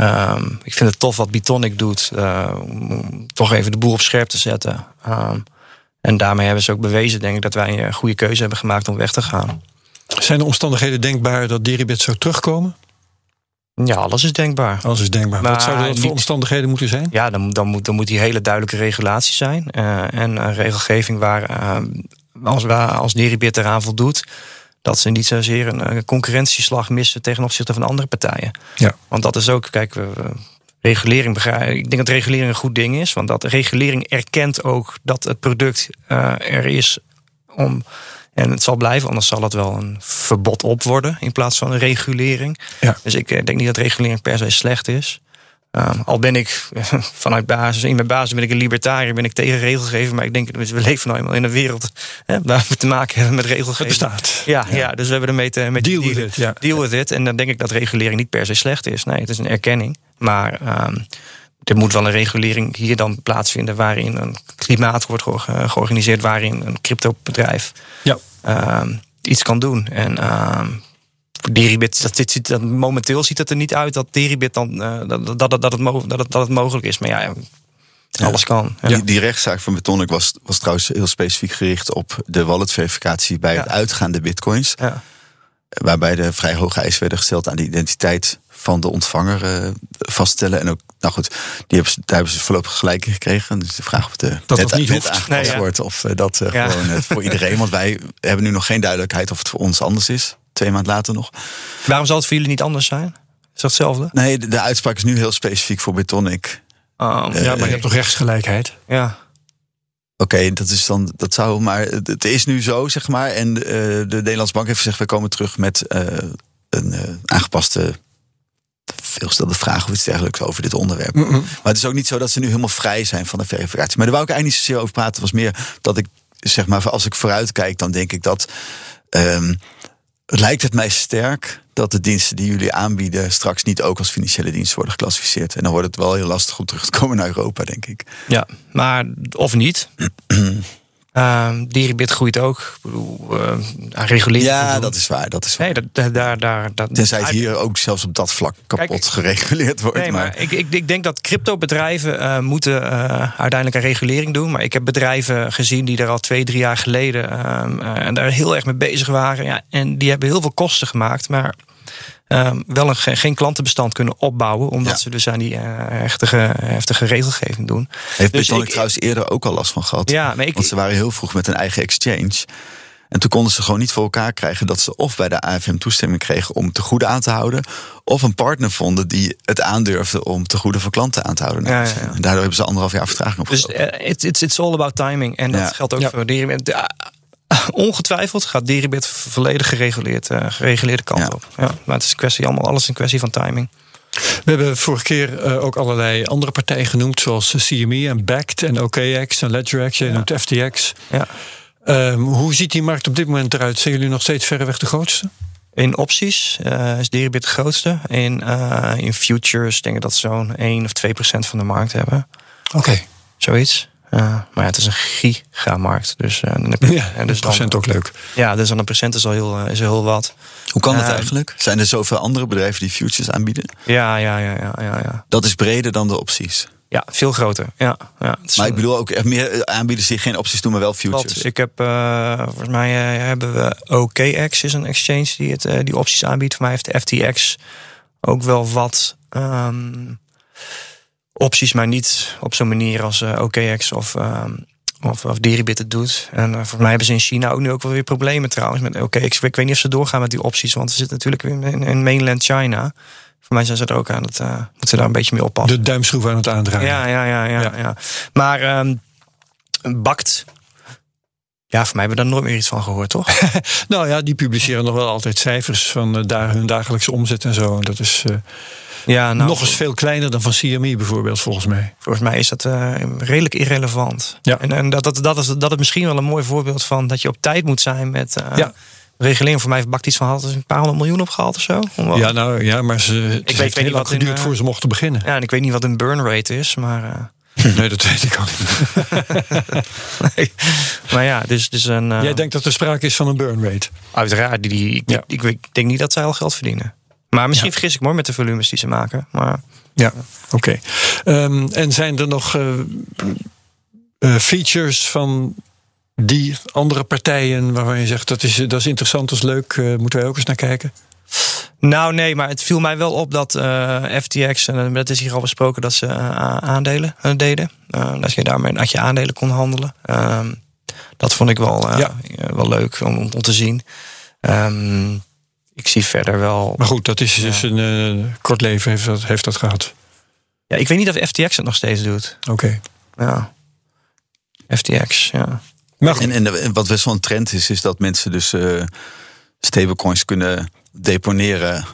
Eh, ehm, ehm, ik vind het tof wat Bitonic doet. eh, om toch even de boel op scherp te zetten. Ehm, en daarmee hebben ze ook bewezen, denk ik, dat wij een goede keuze hebben gemaakt om weg te gaan. Zijn er omstandigheden denkbaar dat Deribit zou terugkomen? Ja, alles is denkbaar. Alles is denkbaar. Wat Maar zouden dat voor niet- omstandigheden moeten zijn? Ja, dan, dan, moet, dan moet die hele duidelijke regulatie zijn. eh, en een regelgeving waar, eh, als, waar, als Deribit eraan voldoet, dat ze niet zozeer een eh, concurrentieslag missen ten opzichte van andere partijen. Ja. Want dat is ook, kijk, we- regulering ik denk dat regulering een goed ding is. Want dat regulering erkent ook dat het product eh, er is om. En het zal blijven, anders zal het wel een verbod op worden in plaats van een regulering. Ja. Dus ik eh, denk niet dat regulering per se slecht is. Um, al ben ik <laughs> vanuit basis, in mijn basis ben ik een libertariër, ben ik tegen regelgeving. Maar ik denk, we leven nou eenmaal in een wereld hè, waar we te maken hebben met Het regelgeving. bestaat. Ja, ja. dus we hebben ermee te met Deal with it, ja. Deal with it. En dan denk ik dat regulering niet per se slecht is. Nee, het is een erkenning. Maar ehm, er moet wel een regulering hier dan plaatsvinden waarin een klimaat wordt geor- georganiseerd, waarin een cryptobedrijf Ja. ehm, iets kan doen. En ehm, Deribit, dat, dit ziet, dat, momenteel ziet het er niet uit dat Deribit dan eh, dat, dat, het, mo- dat, het, dat het mogelijk is. Maar ja, alles kan. Ja. Die, die rechtszaak van Betonic was, was trouwens heel specifiek gericht op de walletverificatie bij Ja. het uitgaande bitcoins. Ja. Waarbij er vrij hoge eisen werden gesteld aan de identiteit van de ontvanger eh, vaststellen. En ook, nou goed, die hebben, ze- daar hebben ze voorlopig gelijk in gekregen. Dus de vraag of de Dat niet hoeft. aangepast Nee, wordt. Of eh, dat Ja. gewoon voor iedereen. Want wij hebben nu nog geen duidelijkheid of het voor ons anders is. Twee maanden later nog. Waarom zal het voor jullie niet anders zijn? Is dat hetzelfde? Nee, de, de uitspraak is nu heel specifiek voor Betonic. Um, Eh, Ja, maar je hebt toch rechtsgelijkheid? ja. Oké, dat is dan dat zou, maar het is nu zo, zeg maar. En eh, de Nederlandse Bank heeft gezegd: we komen terug met eh, een eh, aangepaste, veelgestelde vraag of iets dergelijks over dit onderwerp. Maar het is ook niet zo dat ze nu helemaal vrij zijn van de verificatie. Maar daar wou ik eigenlijk niet zozeer over praten. Het was meer dat ik, zeg maar, als ik vooruit kijk, dan denk ik dat. ehm, lijkt het mij sterk dat de diensten die jullie aanbieden straks niet ook als financiële diensten worden geclassificeerd. En dan wordt het wel heel lastig om terug te komen naar Europa, denk ik. Ja, maar of niet. <clears throat> Ehm Dieribit groeit ook. Eh, regulering. Ja, dat is waar. Dat is waar. Nee, dat, daar, daar, dat, Tenzij het hier ook zelfs op dat vlak kapot Kijk, gereguleerd wordt. Nee, maar ik, ik, ik denk dat cryptobedrijven eh moeten eh, uiteindelijk een regulering doen. Maar ik heb bedrijven gezien die er al twee, drie jaar geleden ehm, eh, en daar heel erg mee bezig waren. Ja, en die hebben heel veel kosten gemaakt. Maar ehm, wel een, ge- geen klantenbestand kunnen opbouwen. Omdat Ja. ze dus aan die eh, heftige, heftige regelgeving doen. Heeft dus Bitonic ik- trouwens eerder ook al last van gehad. Ja, maar ik, Want ze waren heel vroeg met een eigen exchange. En toen konden ze gewoon niet voor elkaar krijgen dat ze of bij de AFM toestemming kregen om te goede aan te houden. Of een partner vonden die het aandurfde om te goede voor klanten aan te houden. Ja, ja, ja. En daardoor hebben ze anderhalf jaar vertraging Dus opgelopen. eh, it's, it's, it's all about timing. En dat geldt ook Ja. voor. De- ongetwijfeld gaat Deribit volledig gereguleerd, eh, gereguleerde kant Ja. op. Ja, maar het is een kwestie, allemaal alles een kwestie van timing. We hebben vorige keer eh, ook allerlei andere partijen genoemd, zoals CME en BACT en OKX en LedgerX. Jij noemt FTX. Ja. Ehm, hoe ziet die markt op dit moment eruit? Zijn jullie nog steeds verreweg de grootste? In opties uh, is Deribit de grootste. In, uh, in futures denk ik dat ze zo'n 1 of 2 procent van de markt hebben. Oké. Zoiets. Uh, maar ja, het is een gigamarkt. Dus, uh, dan heb je, ja, dus procent ook leuk. Ja, dus dan een procent is al heel, is heel wat. Hoe kan dat eigenlijk? Zijn er zoveel andere bedrijven die futures aanbieden? Ja, ja, ja, ja, ja, ja. Dat is breder dan de opties. Ja, veel groter. Ja, ja. Maar ik bedoel ook meer aanbieden zich geen opties doen, maar wel futures. Ik heb uh, volgens mij hebben we OKX is een exchange die het die opties aanbiedt. Voor mij heeft de FTX ook wel wat um, opties, maar niet op zo'n manier als OKX of um, of, of Deribit het doet. En volgens mij hebben ze in China ook nu ook wel weer problemen trouwens met OKX. Ik weet niet of ze doorgaan met die opties, want we zitten natuurlijk in, in mainland China. Voor mij zijn ze er ook aan het uh, moeten daar een beetje mee oppassen. De duimschroef aan het aandraaien. Ja, ja, ja, ja. ja. ja. Maar um, bakt. Ja, voor mij hebben we daar nooit meer iets van gehoord, toch? <laughs> nou ja, die publiceren nog wel altijd cijfers van uh, daar hun dagelijkse omzet en zo. Dat is uh, ja, nou, nog eens veel kleiner dan van CME bijvoorbeeld, volgens mij. Volgens mij is dat uh, redelijk irrelevant. Ja. En, en dat, dat, dat, is, dat is misschien wel een mooi voorbeeld van dat je op tijd moet zijn met. ja regulering voor mij bakt iets van had een paar honderd miljoen opgehaald of zo. Ja, nou ja, maar ze ik weet, weet niet wat geduurd in, voor ze mochten beginnen. Ja, en ik weet niet wat een burn rate is, maar. Uh... <laughs> nee, dat weet ik al niet. <laughs> nee. Maar ja, dus, dus een. Uh... Jij denkt dat er sprake is van een burn rate? Uiteraard. Die, die, ja. ik, ik, denk niet dat zij al geld verdienen. Maar misschien ja. vergis ik mooi met de volumes die ze maken. Maar, ja, oké. Okay. Um, en zijn er nog uh, features van die andere partijen waarvan je zegt dat is, dat is interessant, dat is leuk, uh, moeten wij ook eens naar kijken? Nou, nee, maar het viel mij wel op dat uh, FTX, en dat is hier al besproken, dat ze uh, aandelen deden. dat je daarmee dat je aandelen kon handelen. Ehm, dat vond ik wel, ja. wel leuk om, om te zien. Um, ik zie verder wel. Maar goed, dat is ja. dus een kort leven heeft dat, heeft dat gehad. Ja, ik weet niet of FTX het nog steeds doet. Oké. Okay. Ja. FTX, ja. Maar en, en, wat best wel een trend is, is dat mensen dus uh, stablecoins kunnen deponeren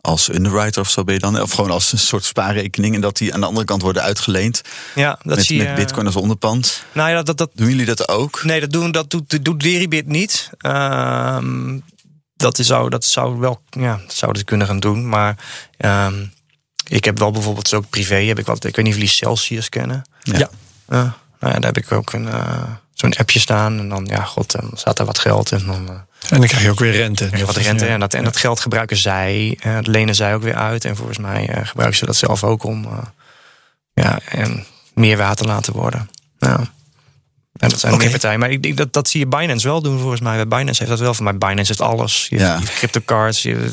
als underwriter of zo ben je dan. Of gewoon als een soort spaarrekening. En dat die aan de andere kant worden uitgeleend. Ja, dat met, zie je. Met bitcoin als onderpand. Nou ja, dat, dat, doen jullie dat ook? Nee, dat, doen, dat doet, doet Deribit niet. Um, dat, zou, dat zou wel, ja, dat zou het kunnen gaan doen. Maar um, ik heb wel bijvoorbeeld ook privé, heb ik wat, ik weet niet of jullie Celsius kennen. Ja. ja. Uh, nou ja, daar heb ik ook een... Uh, zo'n appje staan. En dan, ja, god, dan staat er wat geld. En dan, uh, en dan krijg je ook weer rente. En wat rente. En dat, en dat geld gebruiken zij. Uh, dat lenen zij ook weer uit. En volgens mij uh, gebruiken ze dat zelf ook om ja, en meer water laten worden. Ja. En dat zijn okay. meer partijen. Maar ik denk dat, dat zie je Binance wel doen volgens mij. Binance heeft dat wel. Voor mij Binance heeft alles. Je, ja. je cryptocards, je,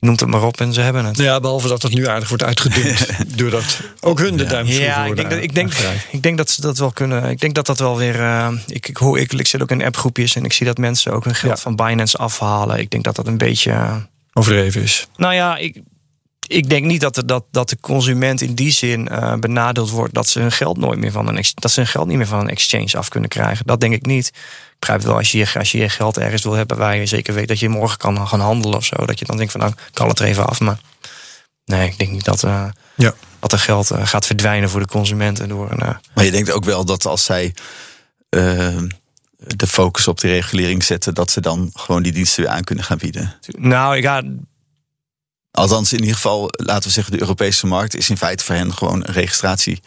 noemt het maar op en ze hebben het. Ja, behalve dat het nu aardig wordt uitgedund. <laughs> doordat ook hun de ja. duimpjes Ja, ik denk, dat, ik, denk, ik denk dat ze dat wel kunnen. Ik denk dat dat wel weer. Uh, ik, ik, hoor, ik, ik zit ook in appgroepjes en ik zie dat mensen ook hun geld ja. van Binance afhalen. Ik denk dat dat een beetje. Uh, Overdreven is. Nou ja, ik, ik denk niet dat de, dat, dat de consument in die zin uh, benadeeld wordt dat ze hun geld nooit meer van een dat ze hun geld niet meer van een exchange af kunnen krijgen. Dat denk ik niet. Ik begrijp wel, als je, als je je geld ergens wil hebben waar je zeker weet dat je morgen kan gaan handelen of zo, dat je dan denkt van nou, ik haal het er even af. Maar nee, ik denk niet dat, uh, ja. dat er geld uh, gaat verdwijnen voor de consumenten door een. Uh, maar je denkt ook wel dat als zij de focus op de regulering zetten, dat ze dan gewoon die diensten weer aan kunnen gaan bieden. Nou, ik ga Althans, in ieder geval, laten we zeggen, de Europese markt is in feite voor hen gewoon een registratie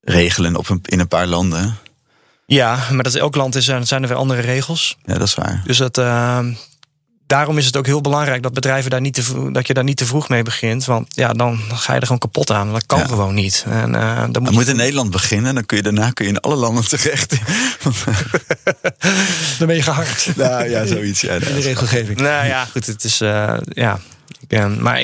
regelen op een, in een paar landen. Ja, maar dat elk land is, zijn er weer andere regels. Ja, dat is waar. Dus dat, uh, daarom is het ook heel belangrijk dat bedrijven daar niet te dat je daar niet te vroeg mee begint. Want ja, dan ga je er gewoon kapot aan. Dat kan ja. gewoon niet. En, uh, dan moet, dan moet in Nederland beginnen. Dan kun je daarna kun je in alle landen terecht. <laughs> dan ben je gehakt. Nou ja, zoiets. Ja, in de regelgeving. Nou ja, goed. Het is uh, ja. Ja, maar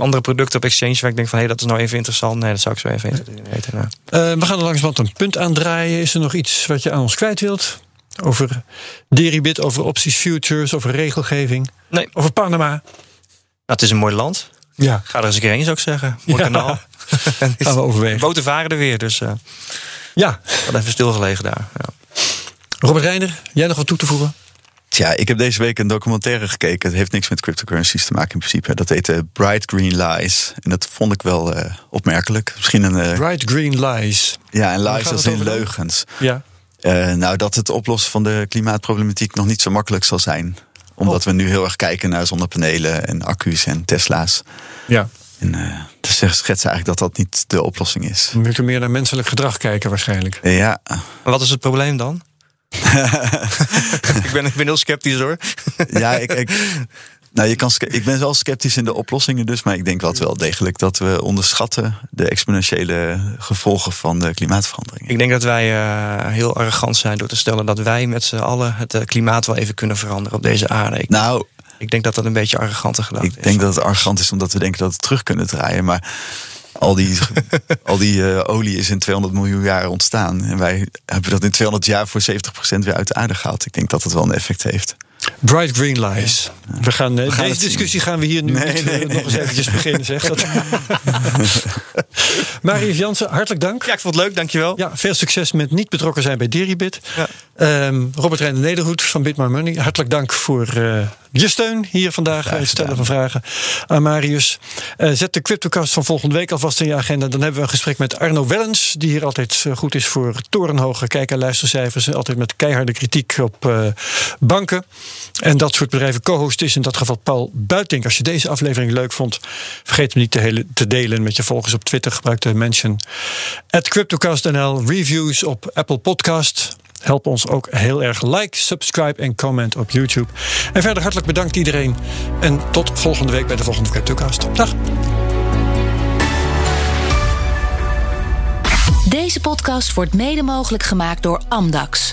andere producten op exchange waar ik denk van hé, hey, dat is nou even interessant. Nee, dat zou ik zo even weten. Nou. Uh, we gaan er langsband een punt aandraaien. Is er nog iets wat je aan ons kwijt wilt? Over deribit, over opties futures, over regelgeving? Nee. Over Panama? Nou, het is een mooi land. Ja. Ga er eens een keer heen, zou ik zeggen. Mooi ja. kanaal. <laughs> gaan we <laughs> overwegen. Boten varen er weer, dus uh, ja. Wat even stilgelegen daar. Ja. Robert Reiner, jij nog wat toe te voegen? Tja, ik heb deze week een documentaire gekeken. Het heeft niks met cryptocurrencies te maken in principe. Dat heette Bright Green Lies. En dat vond ik wel uh, opmerkelijk. Misschien een. Uh, Bright Green Lies. Ja, en lies als in leugens. Ja. Uh, nou, dat het oplossen van de klimaatproblematiek nog niet zo makkelijk zal zijn. Omdat oh. we nu heel erg kijken naar zonnepanelen en accu's en Tesla's. Ja. En uh, dus schetsen eigenlijk dat dat niet de oplossing is. We moeten meer naar menselijk gedrag kijken waarschijnlijk. Ja. Maar wat is het probleem dan? <laughs> ik, ben, ik ben heel sceptisch hoor. ja, ik, ik, nou, je kan, ik ben wel sceptisch in de oplossingen dus. Maar ik denk wat wel degelijk dat we onderschatten de exponentiële gevolgen van de klimaatverandering. Ik denk dat wij uh, heel arrogant zijn door te stellen dat wij met z'n allen het uh, klimaat wel even kunnen veranderen op deze aarde. Ik, nou, ik denk dat dat een beetje arrogante gedachte is. Ik denk dat het arrogant is omdat we denken dat we terug kunnen draaien. Maar al die, al die uh, olie is in 200 miljoen jaar ontstaan. En wij hebben dat in 200 jaar voor 70% weer uit de aarde gehaald. Ik denk dat het wel een effect heeft. Bright Green Lies. We gaan, we gaan deze discussie gaan we hier nu nee, niet, nee, nog eens eventjes beginnen. Zeg. Dat... <laughs> Marius Jansen, hartelijk dank. Ja, ik vond het leuk, dankjewel. Ja, veel succes met niet betrokken zijn bij Deribit. Ja. Um, Robert Reiner Nederhoed van Bit My Money, hartelijk dank voor uh, je steun hier vandaag. Het stellen van vragen aan Marius. Uh, zet de CryptoCast van volgende week alvast in je agenda. Dan hebben we een gesprek met Arno Wellens, die hier altijd goed is voor torenhoge kijk- en luistercijfers. En altijd met keiharde kritiek op uh, banken. En dat soort bedrijven co-host is in dat geval Paul Buitink. Als je deze aflevering leuk vond, vergeet hem niet te, delen met je volgers op Twitter. Gebruik de mention at CryptoCastNL. Reviews op Apple Podcast. Help ons ook heel erg. Like, subscribe en comment op YouTube. En verder hartelijk bedankt iedereen. En tot volgende week bij de volgende CryptoCast. Dag. Deze podcast wordt mede mogelijk gemaakt door Amdax.